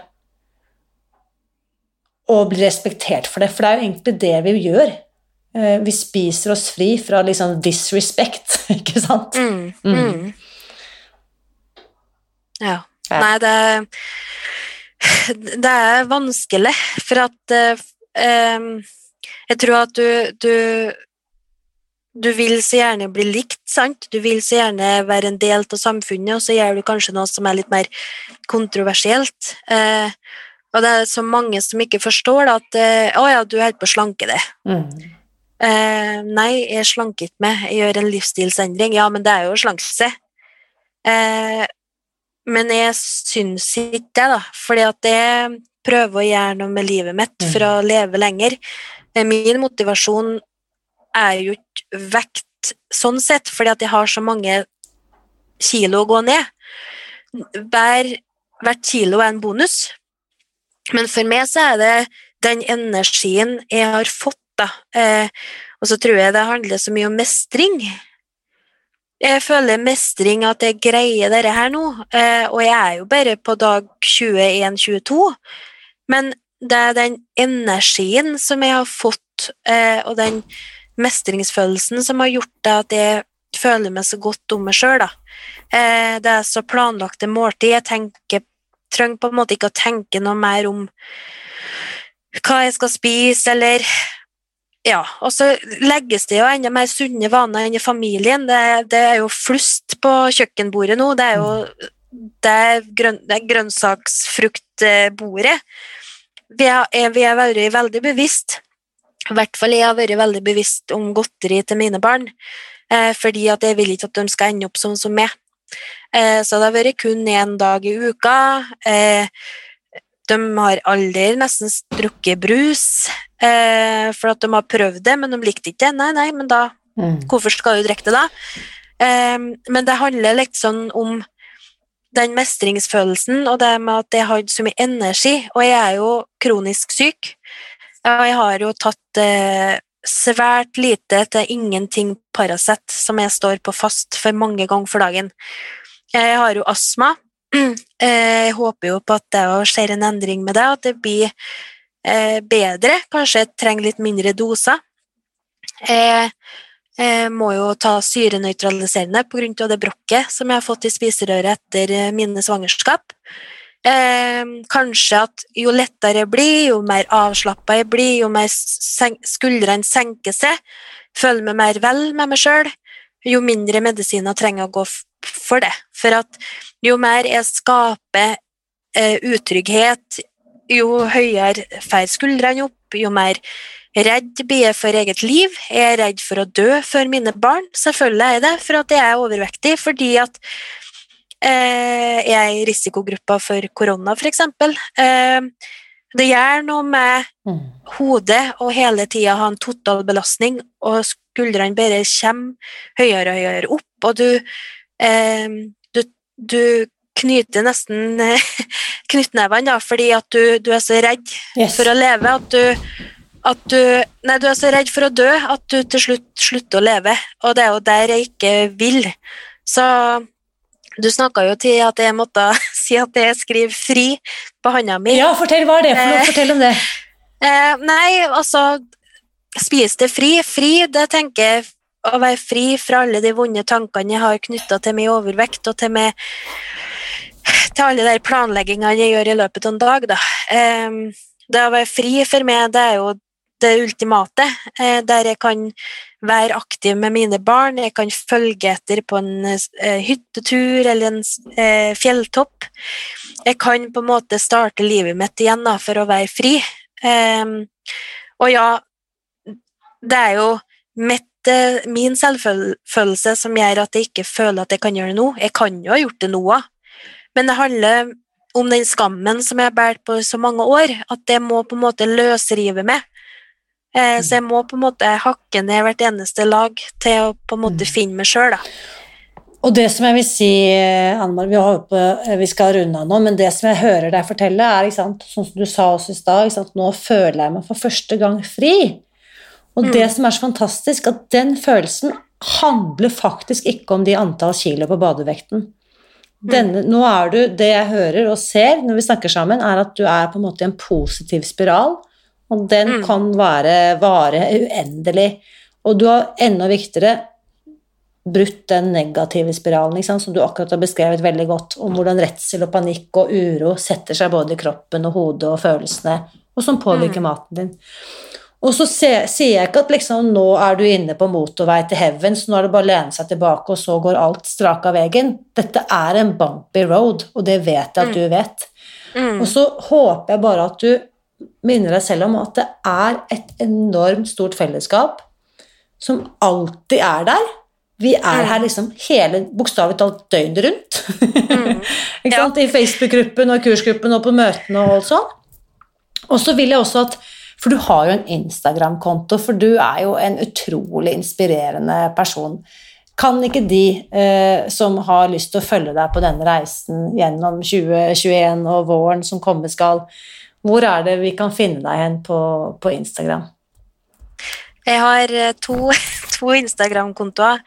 Og bli respektert for det, for det er jo egentlig det vi gjør. Eh, Vi spiser oss fri fra liksom disrespect, ikke sant? Mm. Mm. Mm. Ja. Ja. Nei, det Det er vanskelig, for at eh, Jeg tror at du, du du vil så gjerne bli likt, sant? Du vil så gjerne være en del av samfunnet, og så gjør du kanskje noe som er litt mer kontroversielt. Eh, og det er så mange som ikke forstår da, at eh, 'Å ja, du holder på å slanke deg'. Mm. Eh, nei, jeg er slanket meg. Jeg gjør en livsstilsendring. Ja, men det er jo å slanke seg. Eh, men jeg syns ikke det, da. Fordi at jeg prøver å gjøre noe med livet mitt for å leve lenger. Eh, Min motivasjon er jo ikke vekt sånn sett, fordi at jeg har så mange kilo å gå ned. Hver, hvert kilo er en bonus. Men for meg så er det den energien jeg har fått, da. Eh, og så tror jeg det handler så mye om mestring. Jeg føler mestring at jeg greier dette her nå, eh, og jeg er jo bare på dag 21-22, men det er den energien som jeg har fått, eh, og den mestringsfølelsen som har gjort det at jeg føler meg så godt om meg sjøl. Eh, det er så planlagte måltid. Jeg tenker, trenger på en måte ikke å tenke noe mer om hva jeg skal spise, eller ja, og så legges det jo enda mer sunne vaner inn i familien. Det, det er jo flust på kjøkkenbordet nå. Det er jo det er, grøn, det er grønnsaksfruktbordet. Vi har, vært vi er veldig, veldig bevisst, i hvert fall jeg har vært veldig bevisst om godteri til mine barn, eh, fordi at jeg vil ikke at de skal ende opp sånn som meg. Eh, så det har vært kun én dag i uka. Eh, de har aldri nesten drukket brus, eh, for at de har prøvd det, men de likte ikke det. Nei, nei, men da Mm. Hvorfor skal du drikke det, da? Eh, men det handler litt sånn om den mestringsfølelsen og det med at jeg har så mye energi, og jeg er jo kronisk syk. Og jeg har jo tatt eh, svært lite til ingenting Paracet, som jeg står på fast for mange ganger for dagen. Jeg har jo astma. Eh, Jeg håper jo på at det skjer en endring med det, at det blir eh, bedre. Kanskje trenger litt mindre doser. Jeg, jeg må jo ta syrenøytraliserende pga. det brokket som jeg har fått i spiserøret etter eh, mine svangerskap. Eh, kanskje at jo lettere jeg blir, jo mer avslappa jeg blir, jo mer skuldrene senker seg, føler meg mer vel med meg sjøl, jo mindre medisiner trenger å gå for det. For at jo mer jeg skaper eh, utrygghet, jo høyere fer skuldrene opp, jo mer redd blir jeg for eget liv. Jeg er redd for å dø før mine barn. Selvfølgelig er jeg det, for at jeg er overvektig. Fordi at eh, jeg er i risikogruppa for korona, f.eks. Eh, det gjør noe med Mm. hodet og hele tida ha en total belastning, og skuldrene bare kommer høyere og høyere opp, og du, eh, du, du knyter nesten knyttnevene, fordi at du, du er så redd Yes. for å leve at du, at du Nei, du er så redd for å dø at du til slutt slutter å leve, og det er jo der jeg ikke vil. Så du snakka jo til at jeg måtte si at jeg skriver fri på handa mi. Ja, fortell hva er det for noe? Eh. Fortell om det. Eh, nei, altså spis det fri. Fri, det tenker jeg å være fri fra alle de vonde tankene jeg har knytta til min overvekt og til, meg, til alle de planleggingene jeg gjør i løpet av en dag. Da. Det å være fri for meg, det er jo det ultimate, eh, der jeg kan være aktiv med mine barn, jeg kan følge etter på en eh, hyttetur eller en eh, fjelltopp. Jeg kan på en måte starte livet mitt igjen da, for å være fri. Og ja, det er jo mitt, min selvfølelse som gjør at jeg ikke føler at jeg kan gjøre det nå. Jeg kan jo ha gjort det nå òg, men det handler om den skammen som jeg har båret på så mange år, at det må på en måte løsrive meg. Eh, så jeg må på en måte hakke ned hvert eneste lag til å på en måte mm. finne meg sjøl, da. Og det som jeg vil si, Annemar, vi, eh, vi, skal runde av nå, men det som jeg hører deg fortelle, er sant, sånn som du sa oss i stad, nå føler jeg meg for første gang fri. Og mm. det som er så fantastisk, at den følelsen handler faktisk ikke om de antall kilo på badevekten. Denne, nå er du, Det jeg hører og ser når vi snakker sammen, er at du er på en måte i en positiv spiral. Og den mm. kan være, vare uendelig. Og du har enda viktigere brutt den negative spiralen sant, som du akkurat har beskrevet veldig godt, om hvordan redsel og panikk og uro setter seg både i kroppen og hodet og følelsene, og som påvirker mm. maten din. Og så sier jeg ikke at liksom, nå er du inne på motorvei til heavens, nå er det bare å lene seg tilbake, og så går alt strak av veien. Dette er en bumpy road, og det vet jeg at mm. du vet. Mm. Og så håper jeg bare at du minner deg selv om at det er et enormt stort fellesskap som alltid er der. Vi er her liksom hele, bokstavelig talt døgnet rundt. Mm. ja. I Facebook-gruppen og kursgruppen og på møtene og alt sånn. Og så vil jeg også at For du har jo en Instagram-konto, for du er jo en utrolig inspirerende person. Kan ikke de eh, som har lyst til å følge deg på denne reisen gjennom 2021 og våren som komme skal, hvor er det vi kan finne deg hen på, på Instagram? Jeg har eh, to, to Instagram-kontoer.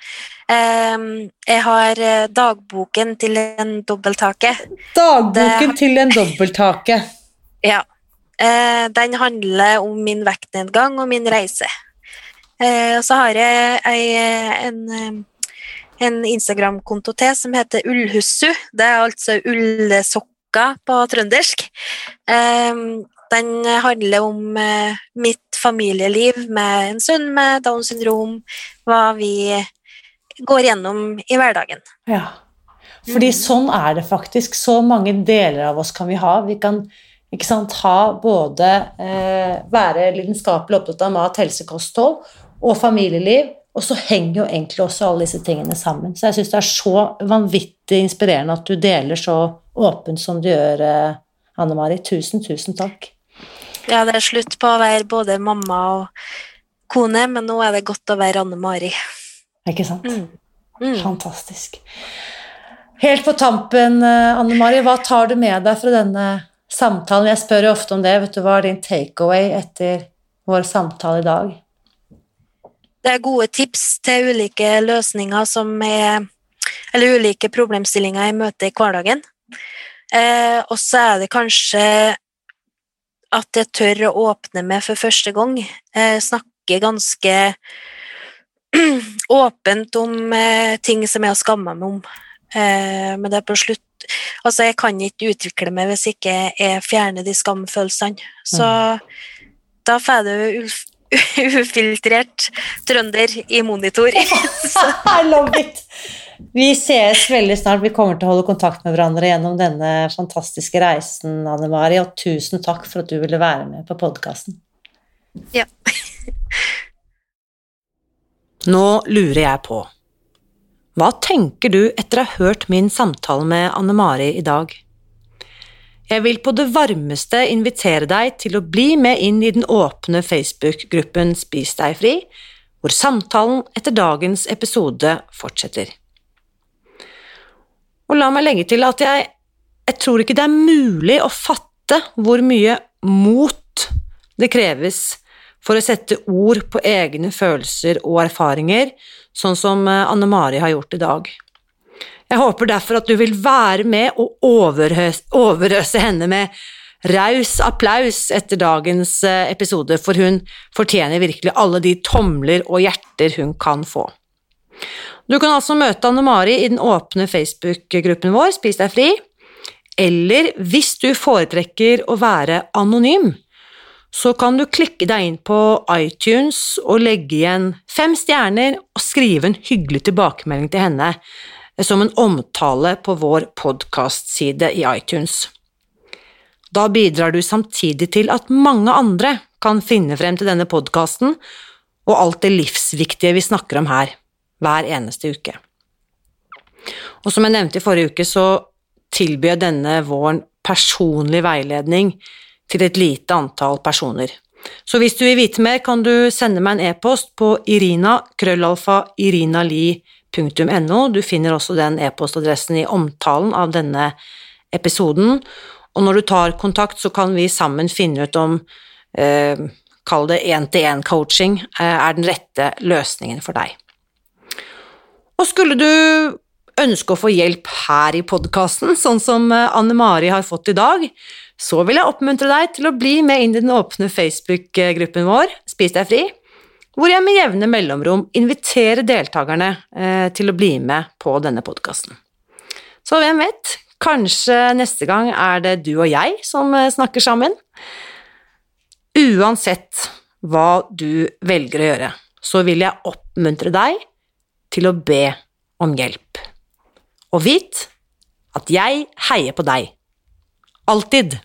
Jeg har eh, dagboken til en dobbelthake. Dagboken det, til en dobbelthake. Ja. Eh, den handler om min vektnedgang og min reise. og Så har jeg en, en Instagram-konto til som heter Ullhussu. Det er altså ullsokker på trøndersk. Den handler om eh, mitt familieliv med en sønn med Downs syndrom, hva vi går gjennom i hverdagen. Ja, fordi mm. sånn er det faktisk. Så mange deler av oss kan vi ha. Vi kan ikke sant, ha både eh, være lidenskapelig opptatt av mat, helse, kosthold og familieliv, og så henger jo egentlig også alle disse tingene sammen. Så jeg syns det er så vanvittig inspirerende at du deler så åpent som du gjør, eh, Anne Mari. Tusen, tusen takk. Ja, det er slutt på å være både mamma og kone, men nå er det godt å være Anne Mari. Ikke sant? Mm. Mm. Fantastisk. Helt på tampen, eh, Anne Mari, hva tar du med deg fra denne samtalen? Jeg spør jo ofte om det. Vet du, Hva er din takeaway etter vår samtale i dag? Det er gode tips til ulike løsninger som er Eller ulike problemstillinger jeg møter i hverdagen. Eh, og så er det kanskje at jeg tør å åpne meg for første gang. Eh, snakke ganske åpent om eh, ting som jeg har skamma meg om. Eh, men det er på slutt Altså, jeg kan ikke utvikle meg hvis ikke jeg fjerner de skamfølelsene. Så mm. da får du ufiltrert trønder i monitor. I love it! Vi ses veldig snart. Vi kommer til å holde kontakt med hverandre gjennom denne fantastiske reisen, Anne Mari, og tusen takk for at du ville være med på podkasten. Ja. Nå lurer jeg på Hva tenker du etter å ha hørt min samtale med Anne Mari i dag? Jeg vil på det varmeste invitere deg til å bli med inn i den åpne Facebook-gruppen Spis deg fri, hvor samtalen etter dagens episode fortsetter. Og la meg legge til at jeg, jeg tror ikke det er mulig å fatte hvor mye mot det kreves for å sette ord på egne følelser og erfaringer, sånn som eh, Anne Mari har gjort i dag. Jeg håper derfor at du vil være med og overøse, henne med raus applaus etter dagens eh, episode, for hun fortjener virkelig alle de tomler og hjerter hun kan få. Du kan altså møte Anne Mari i den åpne Facebook-gruppen vår Spis deg fri, eller hvis du foretrekker å være anonym, så kan du klikke deg inn på iTunes og legge igjen fem stjerner og skrive en hyggelig tilbakemelding til henne som en omtale på vår podkastside i iTunes. Da bidrar du samtidig til at mange andre kan finne frem til denne podkasten og alt det livsviktige vi snakker om her, hver eneste uke. Og som jeg nevnte i forrige uke, så tilbyr jeg denne våren personlig veiledning til et lite antall personer. Så hvis du vil vite mer, kan du sende meg en e-post på irina krøllalfa irinali.no. Du finner også den e-postadressen i omtalen av denne episoden, og når du tar kontakt, så kan vi sammen finne ut om eh, Kall det én-til-én-coaching eh, er den rette løsningen for deg. Og skulle du ønske å få hjelp her i podkasten, sånn som eh, Anne Mari har fått i dag, så vil jeg oppmuntre deg til å bli med inn i den åpne Facebook-gruppen vår, Spis deg fri, hvor jeg med jevne mellomrom inviterer deltakerne eh, til å bli med på denne podkasten. Så hvem vet, Kanskje neste gang er det du og jeg som eh, snakker sammen? Uansett hva du velger å gjøre, så vil jeg oppmuntre deg til å be om hjelp. Og vit at jeg heier på deg. Alltid.